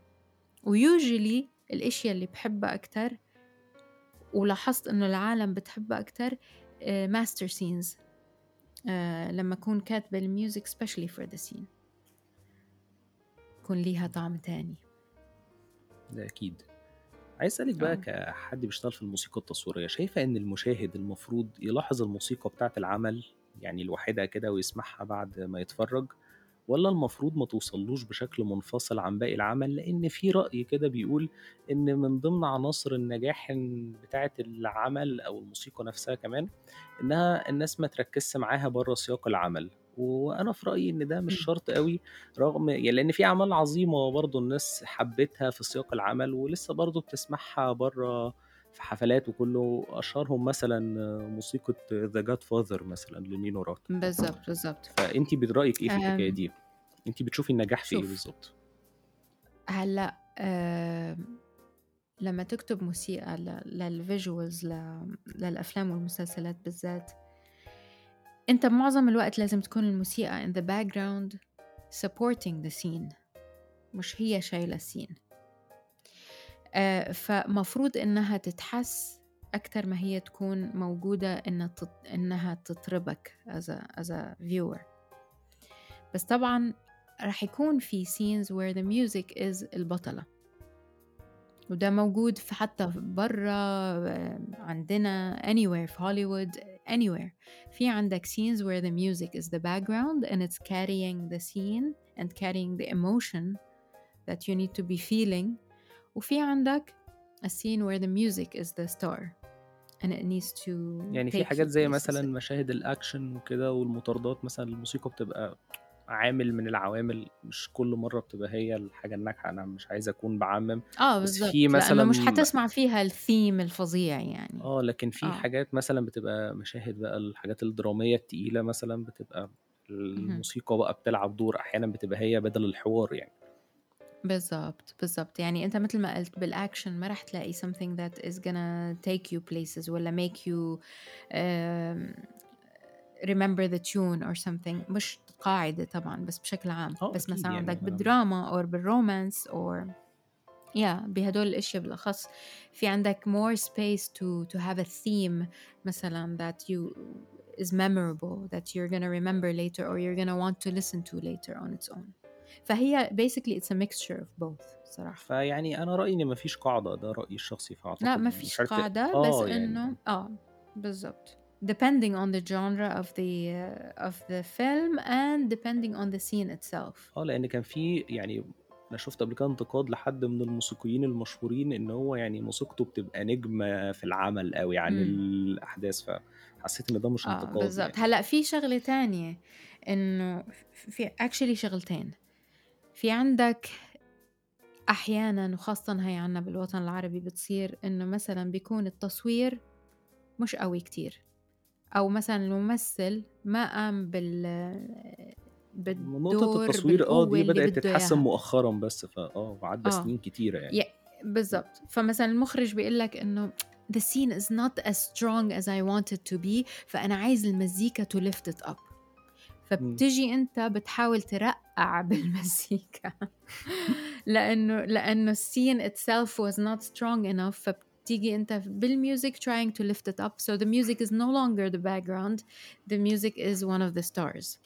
Speaker 2: ويوجولي الأشياء اللي بحبها أكتر ولاحظت إنه العالم بتحبها آآ master scenes آآ لمّا أكون كاتبة الmusic especially for the scene. يكون ليها طعم تاني.
Speaker 1: ده أكيد. عايز أسألِك بقى
Speaker 2: آه.
Speaker 1: كحد بيشتغل في الموسيقى التصويرية، شايفة إن المشاهد المفروض يلاحظ الموسيقى بتاعة العمل يعني لوحدها كده ويسمعها بعد ما يتفرّج، والّا المفروض ما توصلّوش بشكل منفصل عن باقي العمل؟ لإن في رأي كده بيقول إن من ضمن عناصر النجاح إن بتاعة العمل أو الموسيقى نفسها كمان، إنها الناس ما تركّزش معاها برّه سياق العمل، وأنا في رأيي إن ده مش
Speaker 2: إمم.
Speaker 1: شرط أوي رغم ي لإن في أعمال عظيمة برضه الناس حبِّتها في سياق العمل ولسه برضه بتسمعها برّه في حفلات وكُلّه، أشهرهم مثلًا موسيقى The Godfather مثلًا لنينو راتا.
Speaker 2: بالضبط، بالضبط.
Speaker 1: فأنتِ ب رأيِك إيه في
Speaker 2: آمم
Speaker 1: دي؟ أنتِ بتشوفي النجاح في إيه
Speaker 2: شوف
Speaker 1: بالضبط؟
Speaker 2: هلأ آمم لمّا تكتب موسيقى ل للvisuals ل للأفلام والمسلسلات بالذات، أنت بمعظم الوقت لازم تكون الموسيقى in the background supporting the scene مش هي شايلة الscene. آآ فمفروض إنها تتحس أكتر ما هي تكون موجودة إنها تط إنها تطربك as a as a viewer. بس طبعًا راح يكون في scenes where the music is البطلة. وده موجود في حتى ف برّه عندنا anywhere في هوليوود anywhere. في عندك scenes where the music is the background and it's carrying the scene and carrying the emotion that you need to be feeling. وفي عندك a scene where the music is the star and it needs to
Speaker 1: يعني في
Speaker 2: take
Speaker 1: حاجات
Speaker 2: you
Speaker 1: زي
Speaker 2: places.
Speaker 1: مثلًا مشاهد الأكشن وكده والمطاردات مثلًا الموسيقى بتبقى عامل من العوامل مش كل مرّة بتبقى هي الحاجة الناجحة، أنا مش عايز أكون باعمّم،
Speaker 2: آه
Speaker 1: بس
Speaker 2: بالضبط،
Speaker 1: في مثلًا
Speaker 2: مش حتسمع فيها الtheme الفظيع يعني.
Speaker 1: آه، لكن في
Speaker 2: آه.
Speaker 1: حاجات مثلًا بتبقى مشاهد بقى الحاجات الدرامية التقيلة مثلًا بتبقى. الموسيقى بقى بتلعب دور، أحيانًا بتبقى هي بدل الحوار يعني.
Speaker 2: بالضبط، بالضبط. يعني أنت متل ما قُلت بالأكشن ما راح تلاقي something that is gonna take you places والّا make you آمم remember the tune or something مش قاعدة طبعًا بس بشكل عام.
Speaker 1: آه
Speaker 2: بس
Speaker 1: أكيد
Speaker 2: مثلًا
Speaker 1: يعني
Speaker 2: عندك
Speaker 1: أنا
Speaker 2: بالدراما or بالromance or yeah بهدول الأشيا بالأخص في عندك more space to to have a theme مثلًا that you is memorable that you're gonna remember later or you're gonna want to listen to later on its own. فهي basically it's a mixture of both صراحة.
Speaker 1: فيعني أنا رأيي إن ما فيش قاعدة، ده رأيي الشخصي،
Speaker 2: لأ
Speaker 1: فأعتقد
Speaker 2: ما
Speaker 1: مش
Speaker 2: فيش
Speaker 1: عارف ت
Speaker 2: قاعدة بس
Speaker 1: آه
Speaker 2: إنه
Speaker 1: يعني
Speaker 2: آه بالضبط. depending on the genre of the of the film and depending on the scene itself.
Speaker 1: آه، لإن كان في يعني أنا شُفت قبل كده انتقاد لحد من الموسيقيين المشهورين إن هو يعني موسيقته بتبقى نجمة في العمل أوي عن
Speaker 2: إمم.
Speaker 1: الأحداث، فحسيت إن ده مش
Speaker 2: آه
Speaker 1: انتقاد
Speaker 2: بالضبط.
Speaker 1: يعني.
Speaker 2: هلأ في شغلة تانية إنه ف في actually شغلتين. في عندك أحيانًا وخاصةً هي عندنا بالوطن العربي بتصير إنه مثلًا بيكون التصوير مش قوي كتير، أو مثلًا الممثل ما قام بال
Speaker 1: نقطة التصوير
Speaker 2: بالقوة
Speaker 1: دي بدأت تتحسّن. مؤخرًا بس، فآه وعدّى
Speaker 2: آه.
Speaker 1: سنين كتيرة يعني.
Speaker 2: ي بالضبط. فمثلًا المُخرج بيقول لك إنه the scene is not as strong as I want it to be فأنا عايز المزيكا to lift it up.
Speaker 1: إمم.
Speaker 2: فبتيجي أنت بتحاول ترقّع بالمزيكا لإنه لإنه الscene itself was not strong enough فبتيجي أنت بالmusic trying to lift it up so the music is no longer the background the music is one of the stars.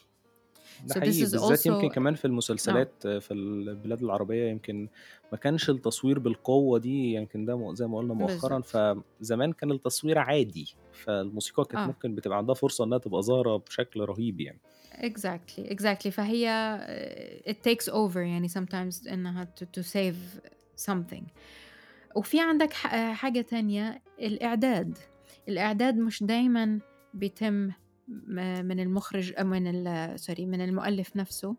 Speaker 1: ده
Speaker 2: So
Speaker 1: حقيقي، بالذات يمكن
Speaker 2: also
Speaker 1: كمان في
Speaker 2: آه.
Speaker 1: المسلسلات في البلاد العربية يمكن ما كانش التصوير بالقوة دي، يمكن ده زي ما قُلنا مؤخرًا،. فزمان كان التصوير عادي، فالموسيقى كانت
Speaker 2: آه.
Speaker 1: ممكن بتبقى عندها فرصة إنها تبقى ظاهرة بشكل رهيب يعني.
Speaker 2: exactly، exactly. فهي it takes over يعني sometimes إنها to to save something. وفي عندك ح حاجة تانية الإعداد. الإعداد مش دايمًا بيتم من المُخرج من ال sorry من المؤلف نفسه.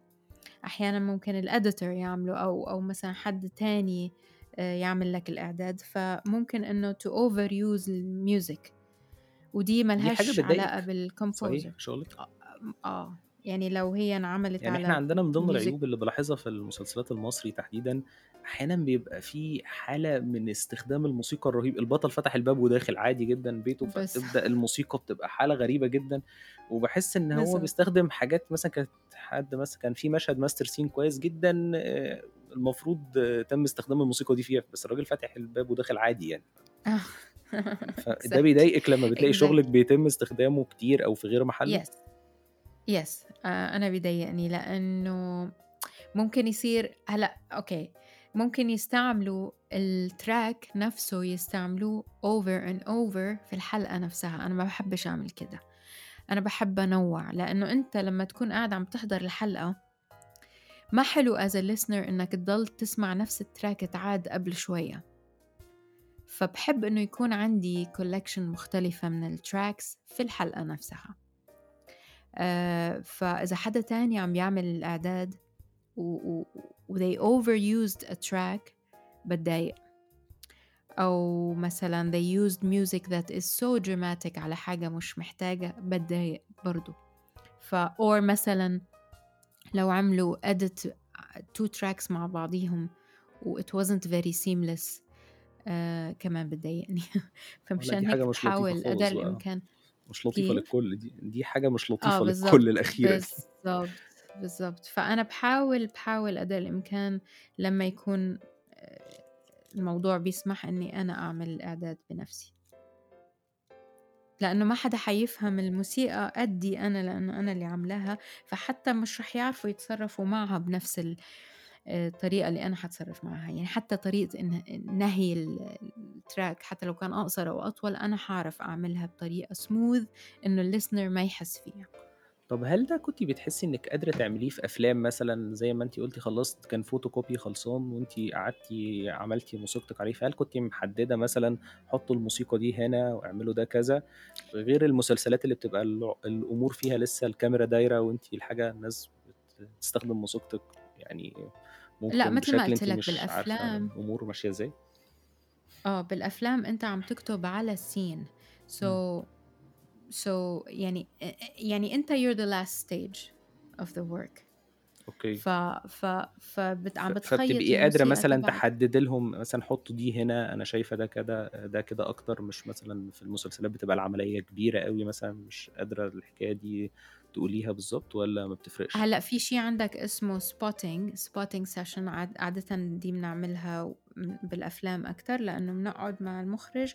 Speaker 2: أحيانًا ممكن الeditor يعمله أو أو مثلًا حد تاني آآ يعمل لك الإعداد، فممكن إنه to overuse الmusic ودي ما
Speaker 1: دي حاجة
Speaker 2: لهاش علاقة؟ بالcomposer.
Speaker 1: صحيح، مش هاقول لِك؟
Speaker 2: أ م آه. يعني لو هي انعملت
Speaker 1: يعني
Speaker 2: على
Speaker 1: عندنا من ضمن العيوب اللي بالاحظها في المسلسلات المصري تحديدًا، أحيانًا بيبقى في حالة من استخدام الموسيقى الرهيب، البطل فتح الباب وداخل عادي جدًا بيته،
Speaker 2: بس
Speaker 1: فتبدأ الموسيقى بتبقى حالة غريبة جدًا، وباحس إن هو. بيستخدم حاجات مثلًا كانت حد مثلًا كان في مشهد master scene كويس جدًا آآ المفروض تم استخدام الموسيقى دي فيها، بس الراجل فاتح الباب وداخل عادي يعني.
Speaker 2: آه.
Speaker 1: فده بيضايقِك لمّا بتلاقي شغلِك بيتم استخدامه كتير أو في غير محله؟
Speaker 2: yes yes آآ أنا بيضايقني لإنه ممكن يصير هلأ أوكي ممكن يستعملوا الtrack نفسه يستعملوه over and over في الحلقة نفسها، أنا ما باحبش أعمل كده، أنا باحب أنوّع، لإنه أنت لمّا تكون قاعد عم تحضر الحلقة ما حلو as a listener إنك تضل تسمع نفس الtrack اتعاد قبل شوية، فباحب إنه يكون عندي collection مختلفة من الtracks في الحلقة نفسها. آآ فإذا حدا تاني عم يعمل الإعداد و و و they overused a track باتضايق. أو مثلًا they used music that is so dramatic على حاجة مش محتاجة باتضايق برضه. ف or مثلًا لو عملوا edit 2 tracks مع بعضيهم و it wasn't very seamless آآ كمان بتضايقني. فمشان هيك باحاول قدر الإمكان
Speaker 1: مش لطيفة
Speaker 2: كيف؟
Speaker 1: للكل دي، دي حاجة مش
Speaker 2: آه
Speaker 1: لطيفة
Speaker 2: بالضبط،
Speaker 1: للكل الأخيرة دي.
Speaker 2: بالضبط،. فأنا باحاول باحاول قدر الإمكان لمّا يكون آآ الموضوع بيسمح إني أنا أعمل الإعداد بنفسي. لإنه ما حدا حيفهم الموسيقى قدّي أنا لإنه أنا اللي عاملاها، فحتى مش رح يعرفوا يتصرفوا معها بنفس آآ الطريقة اللي أنا حاتصرف معاها، يعني حتى طريقة نهي ال الtrack حتى لو كان أقصر أو أطول أنا حاعرف أعملها بطريقة smooth إنه الlistener ما يحس فيها.
Speaker 1: طب هل ده كنتِ بتحسي إنِّك قادرة تعمليه في أفلام مثلًا زي ما أنتِ قُلتِ خلّصت كان photocopy خلصان وأنتِ قعدتِ عملتِ موسيقتِك عليه، فهل كنتِ محددة مثلًا حطّوا الموسيقى دي هنا واعملوا ده كذا، غير المسلسلات اللي بتبقى الأمور فيها لسه الكاميرا دايرة وأنتِ الحاجة الناس بت بتستخدم موسيقتِك يعني
Speaker 2: لأ
Speaker 1: ممكن
Speaker 2: متل ما
Speaker 1: بشكل
Speaker 2: قُلت
Speaker 1: أنتِ
Speaker 2: لك
Speaker 1: مش عارفة
Speaker 2: بالأفلام
Speaker 1: الأمور ماشية إزاي؟
Speaker 2: آه، بالأفلام أنت عم تكتب على الscene so
Speaker 1: إمم.
Speaker 2: so يعني أ أ يعني أنت you're the last stage of the work
Speaker 1: أوكي.
Speaker 2: ف ف فبت عم بتخيّط
Speaker 1: فبتبقي
Speaker 2: الموسيقى
Speaker 1: مثلًا. تحددي لهم مثلًا حطّوا دي هنا أنا شايفة ده كده ده كده أكتر، مش مثلًا في المسلسلات بتبقى العملية كبيرة أوي مثلًا مش قادرة الحكاية دي تقوليها بالضبط والّا ما بتفرقش؟
Speaker 2: هلأ في شي عندك اسمه spotting spotting session عاد عادةً دي بنعملها و م بالأفلام أكتر، لإنه بنقعد مع المُخرج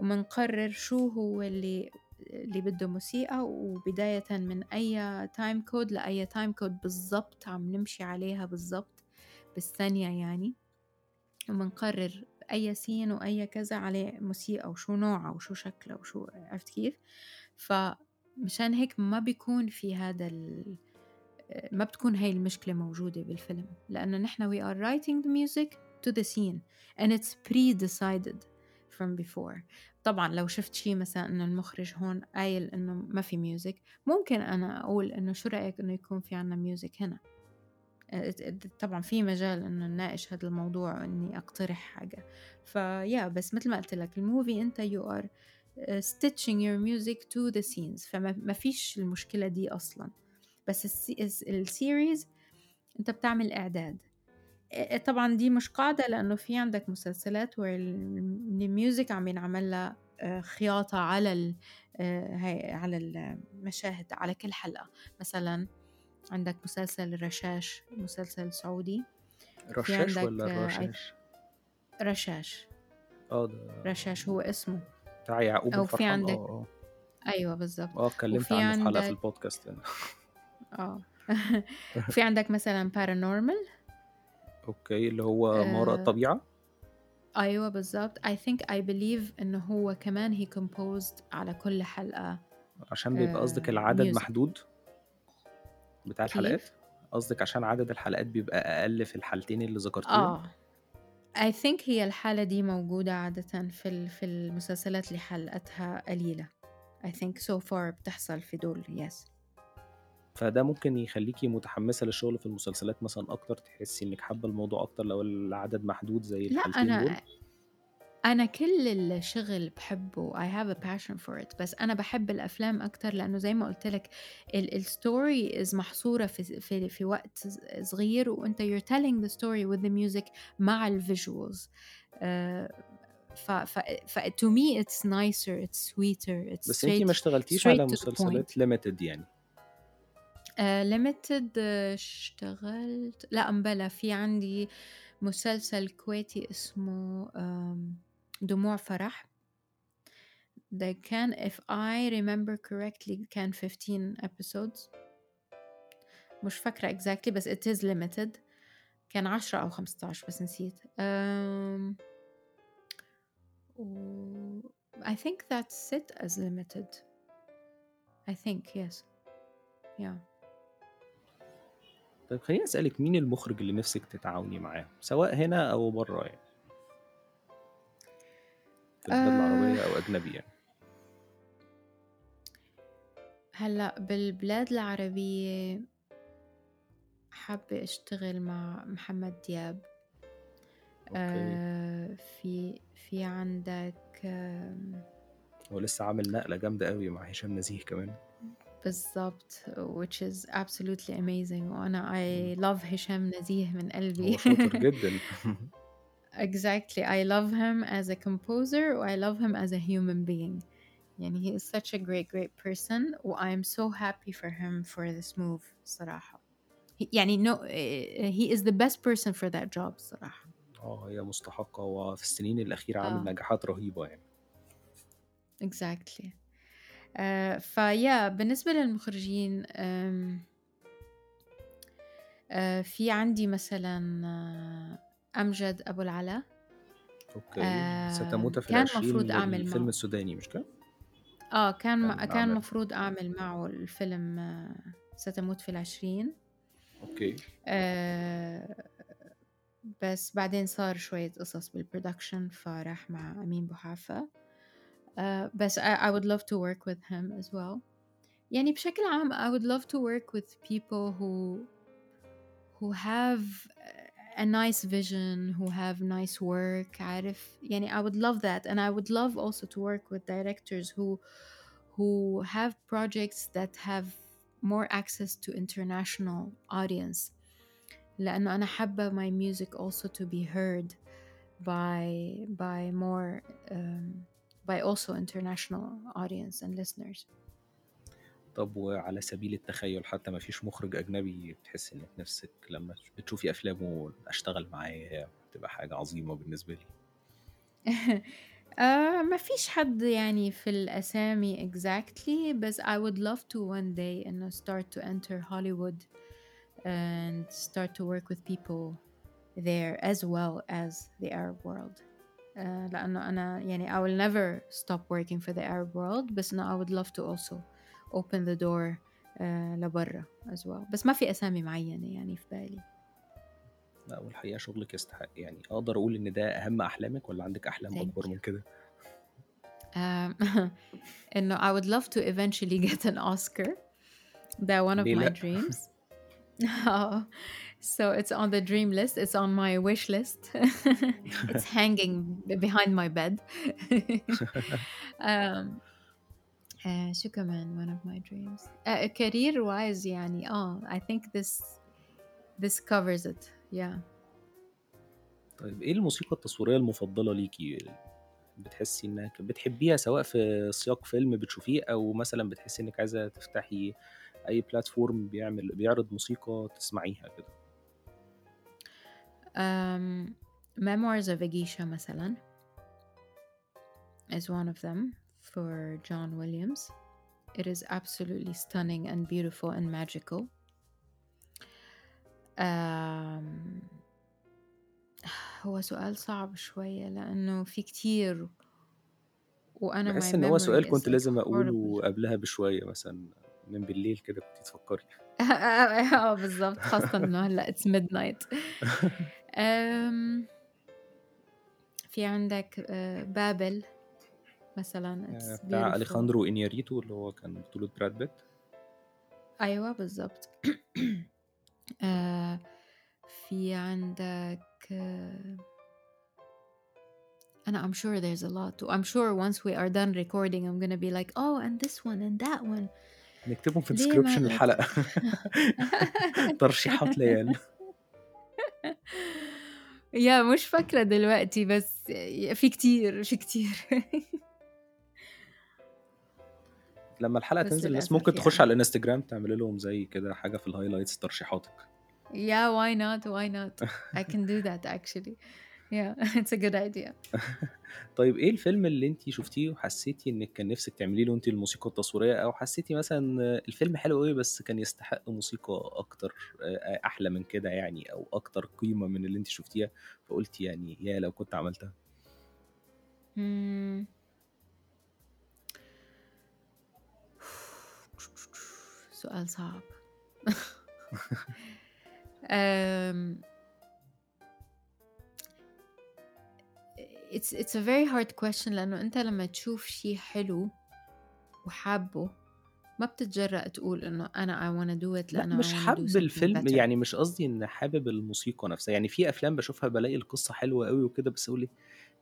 Speaker 2: وبنقرر شو هو اللي اللي بده موسيقى، وبدايةً من أي time code لأي time code بالضبط عم نمشي عليها بالضبط بالثانية يعني، وبنقرر أي scene وأي كذا عليه موسيقى وشو نوعها وشو شكلها وشو عرفت كيف؟ فمشان هيك ما بيكون في هذا ال ما بتكون هاي المشكلة موجودة بالفيلم، لإنه نحن we are writing the music to the scene and it's pre-decided from before. طبعًا لو شُفت شي مثلًا إنه المُخرج هون قايل إنه ما في music ممكن أنا أقول إنه شو رأيك إنه يكون في عندنا music هنا؟ ت طبعًا في مجال إنه نناقش هذا الموضوع وإني أقترح حاجة، فيا بس متل ما قُلت لك الmovie أنت you are آآ stitching your music to the scenes فما ما فيش المشكلة دي أصلًا، بس الس الس الseries أنت بتعمل إعداد. آآ طبعًا دي مش قاعدة لإنه في عندك مسلسلات الmusic عم ينعمل لها آآ خياطة على ال على المشاهد على كل حلقة، مثلًا عندك مسلسل الرشاش مسلسل سعودي، في عندك I
Speaker 1: الرشاش؟
Speaker 2: رشاش.
Speaker 1: آه ده
Speaker 2: رشاش هو اسمه.
Speaker 1: بتاع يعقوب
Speaker 2: أو في عندك
Speaker 1: آه، آه.
Speaker 2: أيوه بالضبط.
Speaker 1: آه اتكلمت عنه في حلقة في
Speaker 2: عندك
Speaker 1: الpodcast هنا.
Speaker 2: آه. وفي عندك مثلًا paranormal
Speaker 1: أوكي، اللي هو ما وراء
Speaker 2: آآ
Speaker 1: الطبيعة؟
Speaker 2: أيوه بالضبط. I think I believe إنه هو كمان he composed على كل حلقة
Speaker 1: عشان بيبقى قصدِك العدد
Speaker 2: music.
Speaker 1: محدود؟ بتاع الحلقات؟ قصدِك عشان عدد الحلقات بيبقى أقل في الحالتين اللي ذكرتيهم؟
Speaker 2: آه. I think هي الحالة دي موجودة عادةً في في المسلسلات اللي حلقاتها قليلة. I think so far بتحصل في دول yes.
Speaker 1: فده ممكن يخلّيكِ متحمسة للشغل في المسلسلات مثلًا أكتر، تحسي إنِّك حابة الموضوع أكتر لو العدد محدود زي
Speaker 2: لأ
Speaker 1: الحالتين دول؟
Speaker 2: أنا أنا كل الشغل باحبه I have a passion for it بس أنا باحب الأفلام أكتر لإنه زي ما قُلت لك ال الstory is محصورة في في في وقت صغير وأنت you're telling the story with the music مع الvisuals آآ ف ف ف to me it's nicer, it's sweeter, it's
Speaker 1: بس أنتِ ما اشتغلتيش على. مسلسلات limited يعني.
Speaker 2: Limited اشتغلت لأ مبلا في عندي مسلسل كويتي اسمه دموع فرح. ده كان if I remember correctly كان 15 episodes مش فاكرة exactly بس it is limited كان 10 أو 15 بس نسيت um, I think that's it as limited I think yes yeah
Speaker 1: طيب خليني أسألك مين المخرج اللي نفسك تتعاوني معاه؟ سواء هنا أو بره يعني. في البلاد العربية أو أجنبي يعني.
Speaker 2: هلأ بالبلاد العربية حابة أشتغل مع محمد دياب.
Speaker 1: أوكي.
Speaker 2: آه في في عندك آم،
Speaker 1: هو لسه عامل نقلة جامدة قوي مع هشام نزيه كمان.
Speaker 2: بالضبط which is absolutely amazing وأنا
Speaker 1: مم.
Speaker 2: I love هشام نزيه من قلبي
Speaker 1: هو شاطر جدا
Speaker 2: exactly I love him as a composer و I love him as a human being يعني he is such a great great person و I'm so happy for him for this move صراحة He- يعني no he is the best person for that job صراحة
Speaker 1: اه هي مستحقة وفي السنين الأخيرة عامل
Speaker 2: اه
Speaker 1: نجاحات رهيبة يعني
Speaker 2: exactly آه فيا بالنسبة للمخرجين آه في عندي مثلا آه، أمجد أبو العلا
Speaker 1: okay
Speaker 2: آه
Speaker 1: ستموت في
Speaker 2: كان
Speaker 1: العشرين
Speaker 2: مفروض أعمل
Speaker 1: للفيلم
Speaker 2: معه.
Speaker 1: السوداني مش كده؟
Speaker 2: آه كان
Speaker 1: كان
Speaker 2: مفروض أعمل معه الفيلم آه ستموت في العشرين.
Speaker 1: okay.
Speaker 2: آه بس بعدين صار شوية قصص بال production فراح مع أمين بوحافة آه بس I, I would love to work with him as well يعني بشكل عام I would love to work with people who who have a nice vision who have nice work عارف يعني I would love that and I would love also to work with directors who who have projects that have more access to international audience لأنه أنا حابة my music also to be heard by by more um, by also international audience and listeners
Speaker 1: طب وعلى سبيل التخيل حتى ما فيش مخرج أجنبي بتحس إنك نفسك لما بتشوفي أفلامه أشتغل معاه بتبقى حاجة عظيمة بالنسبة لي
Speaker 2: آه ما فيش حد يعني في الأسامي exactly بس I would love to one day إنه start to enter Hollywood and start to work with people there as well as the Arab world آه لأنه أنا يعني I will never stop working for the Arab world بس إنه I would love to also open the door آه لبرا as well بس ما في أسامي معينة يعني في بالي
Speaker 1: لا والحقيقة شغلك يستحق يعني أقدر أقول إن ده أهم أحلامك ولا عندك أحلام
Speaker 2: thank
Speaker 1: أكبر
Speaker 2: you
Speaker 1: من كده؟
Speaker 2: um, إنه I would love to eventually get an Oscar that one of
Speaker 1: ليه
Speaker 2: my
Speaker 1: لأ؟
Speaker 2: dreams Oh, so it's on the dream list. It's on my wish list. it's hanging behind my bed. um, uh, شو كمان one of my dreams. Uh, career wise يعني آه I think this this covers it. Yeah.
Speaker 1: طيب إيه الموسيقى التصويرية المفضلة ليكي؟ بتحسي إنك بتحبيها سواء في سياق فيلم بتشوفيه أو مثلا بتحسي إنك عايزة تفتحي أي بلاتفورم بيعمل بيعرض موسيقى تسمعيها كده
Speaker 2: Um, Memoirs of a Geisha مثلا is one of them for John Williams. It is absolutely stunning and beautiful and magical. Um, هو سؤال صعب شوية لأنه في كتير وأنا my
Speaker 1: بحس إن هو سؤال
Speaker 2: memory is
Speaker 1: كنت
Speaker 2: like
Speaker 1: لازم
Speaker 2: horrible
Speaker 1: أقوله قبلها بشوية مثلا من بالليل كده كنت تفكري
Speaker 2: اه بالظبط خاصة إنه هلا it's midnight um, في عندك آه، بابل مثلا it's
Speaker 1: بتاع
Speaker 2: beautiful.
Speaker 1: أليخاندرو إنياريتو اللي هو كان بطولة براد بيت.
Speaker 2: أيوة بالظبط. آه، في عندك آه، أنا I'm sure there's a lot. I'm sure once we are done recording I'm gonna be like oh and this one and that one.
Speaker 1: نكتبهم في description الحلقة. ترشيحات ليال.
Speaker 2: يا مش فاكرة دلوقتي بس في كتير في كتير
Speaker 1: لما الحلقة
Speaker 2: بس
Speaker 1: تنزل الناس
Speaker 2: للأسف
Speaker 1: ممكن تخش
Speaker 2: يعني
Speaker 1: على الانستجرام تعمل لهم زي كده حاجة في ال highlights ترشيحاتك
Speaker 2: Yeah, why not? Why not? I can do that actually. yeah it's a good idea
Speaker 1: طيب إيه الفيلم اللي أنتِ شُفتيه وحسيتِ إنِّك كان نِفْسِك تعملي له أنتِ الموسيقى التصويرية أو حسيتِ مثلًا الفيلم حلو أوي بس كان يستحق موسيقى أكتر آآ أحلى من كده يعني أو أكتر قيمة من اللي أنتِ شُفتيها، فقُلتِ يعني ياه لو كنت عملتها؟
Speaker 2: إمم. سؤال صعب. it's it's a very hard question لإنه أنت لمّا تشوف شي حلو وحابّه، ما بتتجرأ تقول إنه أنا I wanna do it I
Speaker 1: مش
Speaker 2: wanna do
Speaker 1: حابب
Speaker 2: something
Speaker 1: الفيلم،
Speaker 2: better.
Speaker 1: يعني مش قصدي إن حابب الموسيقى نَفْسها، يعني في أفلام باشوفها بالاقي القصة حلوة أوي وكده بس أقول إيه،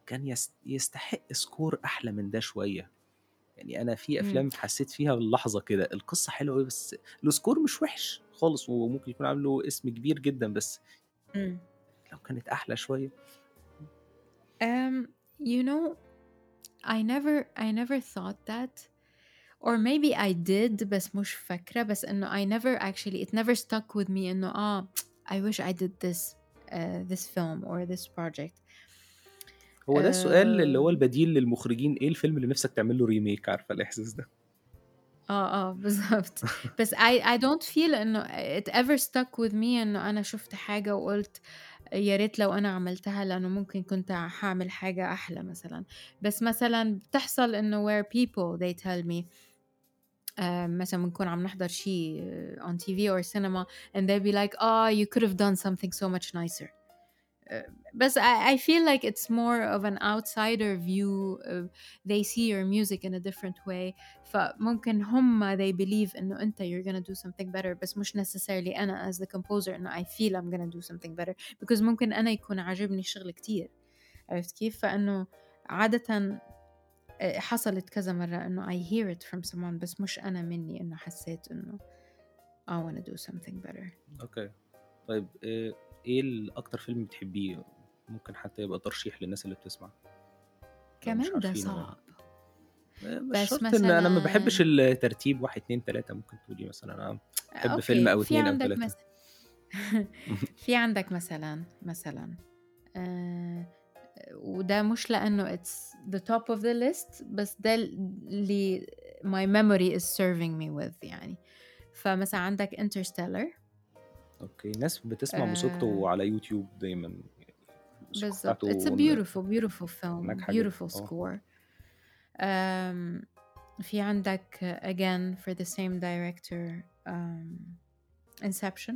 Speaker 1: كان يس يستحق score أحلى من ده شوية. يعني أنا في. أفلام حسيت فيها اللحظة كده، القصة حلوة أوي بس الscore مش وِحِش خالص وممكن يكون عامل له اسم كبير جدًا، بس
Speaker 2: إمم.
Speaker 1: لو كانت أحلى شوية.
Speaker 2: Um, you know, I never I never thought that or maybe I did بس مش فاكرة بس إنه I never actually it never stuck with me إنه آه I wish I did this uh, this film or this project.
Speaker 1: هو ده السؤال اللي هو
Speaker 2: آآ
Speaker 1: البديل للمخرجين، إيه الفيلم اللي نِفْسك تعمل له remake عارفة الإحساس ده؟
Speaker 2: آه، آه، بالضبط. بس I I don't feel إنه it ever stuck with me إنه أنا شُفت حاجة وقُلت يا ريت لو أنا عملتها لإنه ممكن كنت هاعمل حاجة أحلى مثلًا. بس مثلًا بتحصل إنه where people they tell me آآ مثلًا بنكون عم نحضر شي on TV or cinema and they'll be like, "Oh, you could have done something so much nicer." آآ بس I I feel like it's more of an outsider view uh, they see your music in a different way فممكن هم they believe إنه أنت you're gonna do something better بس مش necessarily أنا as the composer إنه I feel I'm gonna do something better because ممكن أنا يكون عاجبني الشغل كتير عرفت كيف؟ فإنه عادةً آآ حصلت كذا مرّة إنه I hear it from someone بس مش أنا منّي إنه حسّيت إنه I wanna do something better.
Speaker 1: أوكي. طيب آآ ال أكتر فيلم بتحبيه؟ ممكن حتى يبقى ترشيح للناس اللي بتسمع.
Speaker 2: كمان ده صعب.
Speaker 1: آآ مش
Speaker 2: بس
Speaker 1: شرط إن أنا ما
Speaker 2: مثلًا
Speaker 1: الترتيب 1، 2، 3 ممكن تقولي مثلًا باحب فيلم
Speaker 2: أوكي،
Speaker 1: أو
Speaker 2: في
Speaker 1: 2 أو
Speaker 2: عندك
Speaker 1: 3.
Speaker 2: مث في عندك مثلًا، مثلًا آآ وده مش لإنه it's the top of the list بس ده اللي my memory is serving me with يعني. فمثلًا عندك Interstellar
Speaker 1: أوكي، ناس بتسمع
Speaker 2: آآ
Speaker 1: موسيقته على يوتيوب دايمًا، يعني الموسيقى
Speaker 2: بالضبط. It's a
Speaker 1: بتاعته ن
Speaker 2: beautiful, beautiful film,
Speaker 1: ناجحة جدًا،
Speaker 2: beautiful
Speaker 1: آه.
Speaker 2: score. آمم في عندك again for the same director um, Inception.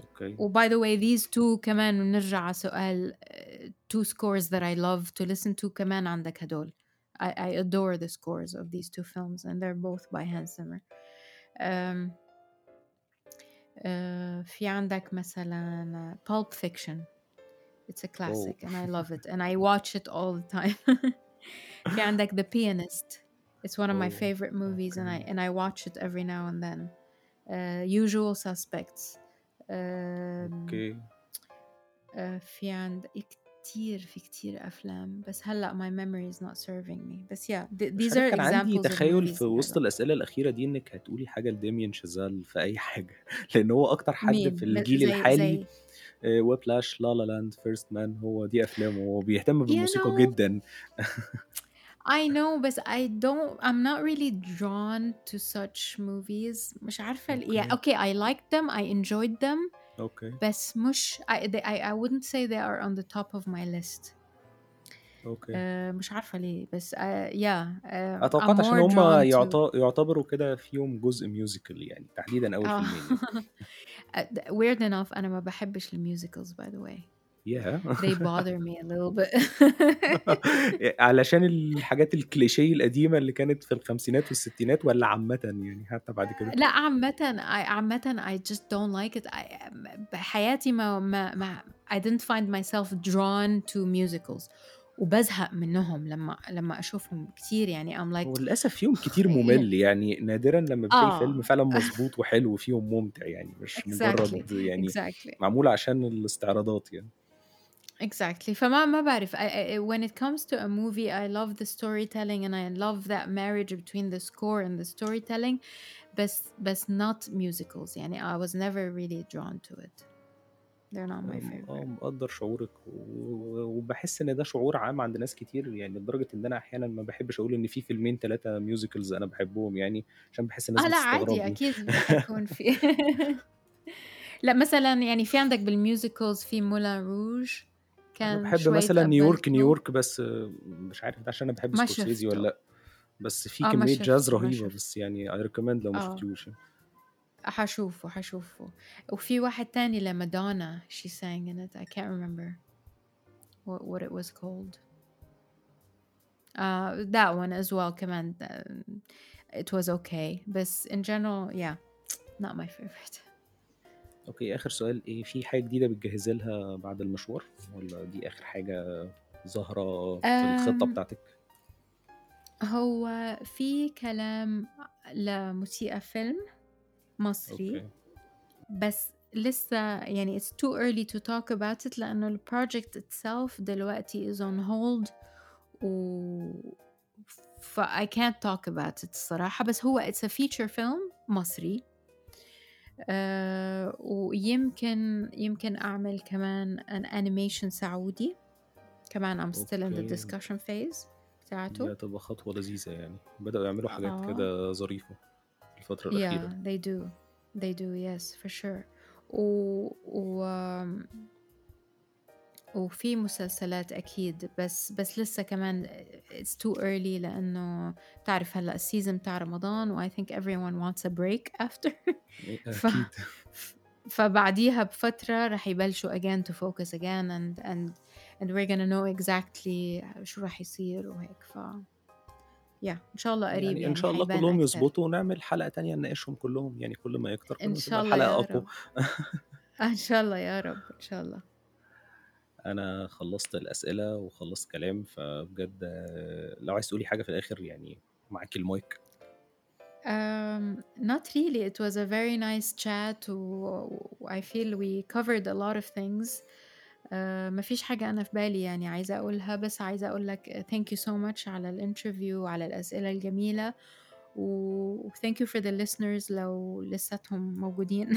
Speaker 1: أوكي.
Speaker 2: وby the way these two كمان بنرجع على سؤال uh, two scores that I love to listen to كمان عندك هدول. I, I adore the scores of these two films and they're both by Hans Zimmer. Um, uh, في عندك مثلا Pulp Fiction. It's a
Speaker 1: أوه!
Speaker 2: classic and I love it and I watch it all the time. في عندك The Pianist. It's one of my
Speaker 1: أوه!
Speaker 2: favorite movies and I
Speaker 1: أوكي.
Speaker 2: and I watch it every now and then. Uh, Usual Suspects. آمم
Speaker 1: أوكي.
Speaker 2: آآ في عند كتير في كتير أفلام بس هلأ ماي ميموري از نوت سيرفينج مي بس يا
Speaker 1: ذيز
Speaker 2: ار
Speaker 1: اكزامبلز عندي تخيل في وسط الأسئلة الأخيرة دي إنك هتقولي حاجة لديميان شازال في أي حاجة. لأن هو أكتر حد
Speaker 2: مين. في
Speaker 1: الجيل
Speaker 2: زي
Speaker 1: الحالي
Speaker 2: زي...
Speaker 1: ويبلاش لا لا لاند فيرست مان هو دي أفلامه. هو بيهتم بالموسيقى جدا.
Speaker 2: I know بس I don't I'm not really drawn to such movies. مش عارفة okay. yeah okay I liked them I enjoyed them
Speaker 1: okay.
Speaker 2: بس مش I they I I wouldn't say they are on the top of my list.
Speaker 1: Okay.
Speaker 2: آآ مش عارفة ليه بس آآ yeah
Speaker 1: أنا
Speaker 2: آآ I'm
Speaker 1: توقعت عشان هم يعتبروا كده فيهم جزء musical يعني، تحديدًا
Speaker 2: آه
Speaker 1: فيلمين يعني.
Speaker 2: The weird enough أنا ما باحبش ال musicals by the way.
Speaker 1: ياه!
Speaker 2: They bother me a little bit.
Speaker 1: علشان الحاجات ال cliché القديمة اللي كانت في الخمسينات والستينات والّا عامةً يعني حتى بعد كده؟
Speaker 2: لأ عامةً I عامةً I just don't like it I بحياتي ما ما ما I didn't find myself drawn to musicals وبازهق منّهم لمّا لمّا أشوفهم كتير يعني I'm like
Speaker 1: هو للأسف فيهم كتير مُمِل، يعني نادرًا لمّا بتلاقي فيلم
Speaker 2: آه.
Speaker 1: فعلًا مضبوط وحلو وفيهم ممتع يعني، مش
Speaker 2: exactly
Speaker 1: مجرد يعني
Speaker 2: exactly.
Speaker 1: معمول عشان الاستعراضات يعني.
Speaker 2: Exactly فما ما باعرف I I when it comes to a movie I love the storytelling and I love that marriage between the score and the storytelling بس بس not musicals يعني I was never really drawn to it. they're not my
Speaker 1: آه،
Speaker 2: favorite.
Speaker 1: مقدّر شعورِك و وباحس إن ده شعور عام عند ناس كتير، يعني لدرجة إن أنا أحيانًا ما باحبش أقول إن في فيلمين 3 musicals أنا باحبهم يعني، عشان باحس الناس
Speaker 2: آه لأ عادي
Speaker 1: بتستغربني.
Speaker 2: أكيد حيكون في لأ مثلًا يعني في عندك بال musicals في Rouge
Speaker 1: أنا
Speaker 2: كان شوي
Speaker 1: مثلًا نيويورك،. نيويورك بس مش عارف ده عشان أنا باحب
Speaker 2: ما
Speaker 1: سكورسيزي
Speaker 2: شُفته.
Speaker 1: لأ، بس في
Speaker 2: آه ما
Speaker 1: كمية جاز
Speaker 2: شُفته.
Speaker 1: بس يعني I recommend لو ما
Speaker 2: آه.
Speaker 1: شُفتيهوش يعني.
Speaker 2: حاشوفه، حاشوفه. وفي واحد تاني لMadonna she sang in it I can't remember what what it was called. Uh, that one as well كمان it was okay بس in general yeah not my favorite.
Speaker 1: أوكي، آخر سؤال إيه في حاجة جديدة بتجهّزي لها بعد المشوار والّا دي آخر حاجة ظاهرة في الخطة
Speaker 2: آمم
Speaker 1: بتاعتِك؟
Speaker 2: هو في كلام لموسيقى فيلم مصري،
Speaker 1: أوكي.
Speaker 2: بس لسه يعني it's too early to talk about it لإنه الproject itself دلوقتي is on hold و ف I can't talk about it الصراحة، بس هو it's a feature film مصري. آآ ويمكن يمكن أعمل كمان an animation سعودي، كمان I'm still in the discussion phase
Speaker 1: دي
Speaker 2: بتاعته.
Speaker 1: هتبقى خطوة لذيذة يعني، بدأوا يعملوا حاجات
Speaker 2: آه.
Speaker 1: كده ظريفة الفترة
Speaker 2: Yeah
Speaker 1: الأخيرة.
Speaker 2: they do they do yes for sure و وآمم وفي مسلسلات أكيد بس بس لسه كمان it's too early لإنه بتعرف هلأ الseason بتاع رمضان وI think everyone wants a break after ف فبعديها بفترة رح يبلشوا again to focus again and and and we're gonna know exactly شو رح يصير وهيك ف yeah إن شاء الله قريب
Speaker 1: يعني إن
Speaker 2: يعني
Speaker 1: شاء الله كلّهم
Speaker 2: أكتر.
Speaker 1: يضبطوا ونعمل حلقة تانية نناقشهم كلّهم، يعني كل ما يكتر كل ما
Speaker 2: شاء الله يا
Speaker 1: أقوى.
Speaker 2: رب. إن شاء الله يا رب، إن شاء الله.
Speaker 1: أنا خلّصت الأسئلة وخلّصت كلام، فبجد لو عايزة تقولي حاجة في الآخر يعني معاكِ المايك.
Speaker 2: Um, not really. It was a very nice chat و I feel we covered a lot of things. آآ ما فيش حاجة أنا في بالي يعني عايزة أقولها، بس عايزة أقول لك thank you so much على الinterview وعلى الأسئلة الجميلة، و thank you for the listeners لو لساتهم موجودين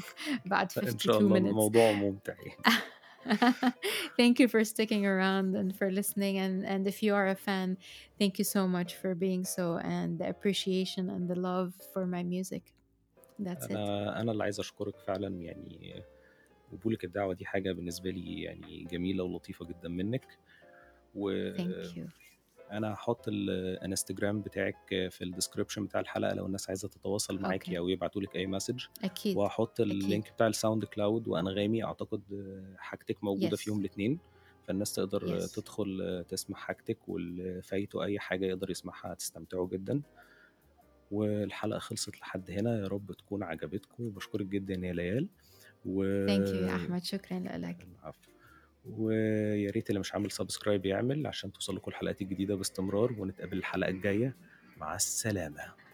Speaker 2: بعد
Speaker 1: إن شاء
Speaker 2: 52
Speaker 1: الله
Speaker 2: minutes.
Speaker 1: الموضوع ممتع يعني.
Speaker 2: Thank you for sticking around and for listening and and if you are a fan, thank you so much for being so and the appreciation and the love for my music. That's it.
Speaker 1: أنا أنا اللي عايز أشكرِك فعلًا يعني قبولِك الدعوة دي حاجة بالنسبة لي يعني جميلة ولطيفة جدًا منِّك،
Speaker 2: Thank you.
Speaker 1: وأنا هاحط الإنستجرام بتاعِك في الdescription بتاع الحلقة لو الناس عايزة تتواصل معاكِ
Speaker 2: أوكي.
Speaker 1: أو يبعتوا لِك أي message،
Speaker 2: أكيد،
Speaker 1: وهاحط
Speaker 2: أكيد.
Speaker 1: الlink بتاع الSound Cloud وأنغامي أعتقد حاجتِك موجودة
Speaker 2: Yes.
Speaker 1: فيهم الاتنين، فالناس تقدر
Speaker 2: Yes.
Speaker 1: تدخل تسمع حاجتِك واللي فايته أي حاجة يقدر يسمعها هتستمتعوا جدًا. والحلقة خلصت لحد هنا، يا رب تكون عجبتكم، وباشكرِك جدًا يا ليال و
Speaker 2: Thank you يا أحمد، شكرًا لإلك.
Speaker 1: العفو. ويا ريت اللي مش عامل subscribe يعمل عشان توصل لكم الحلقات الجديدة باستمرار، ونتقابل الحلقة الجاية، مع السلامة.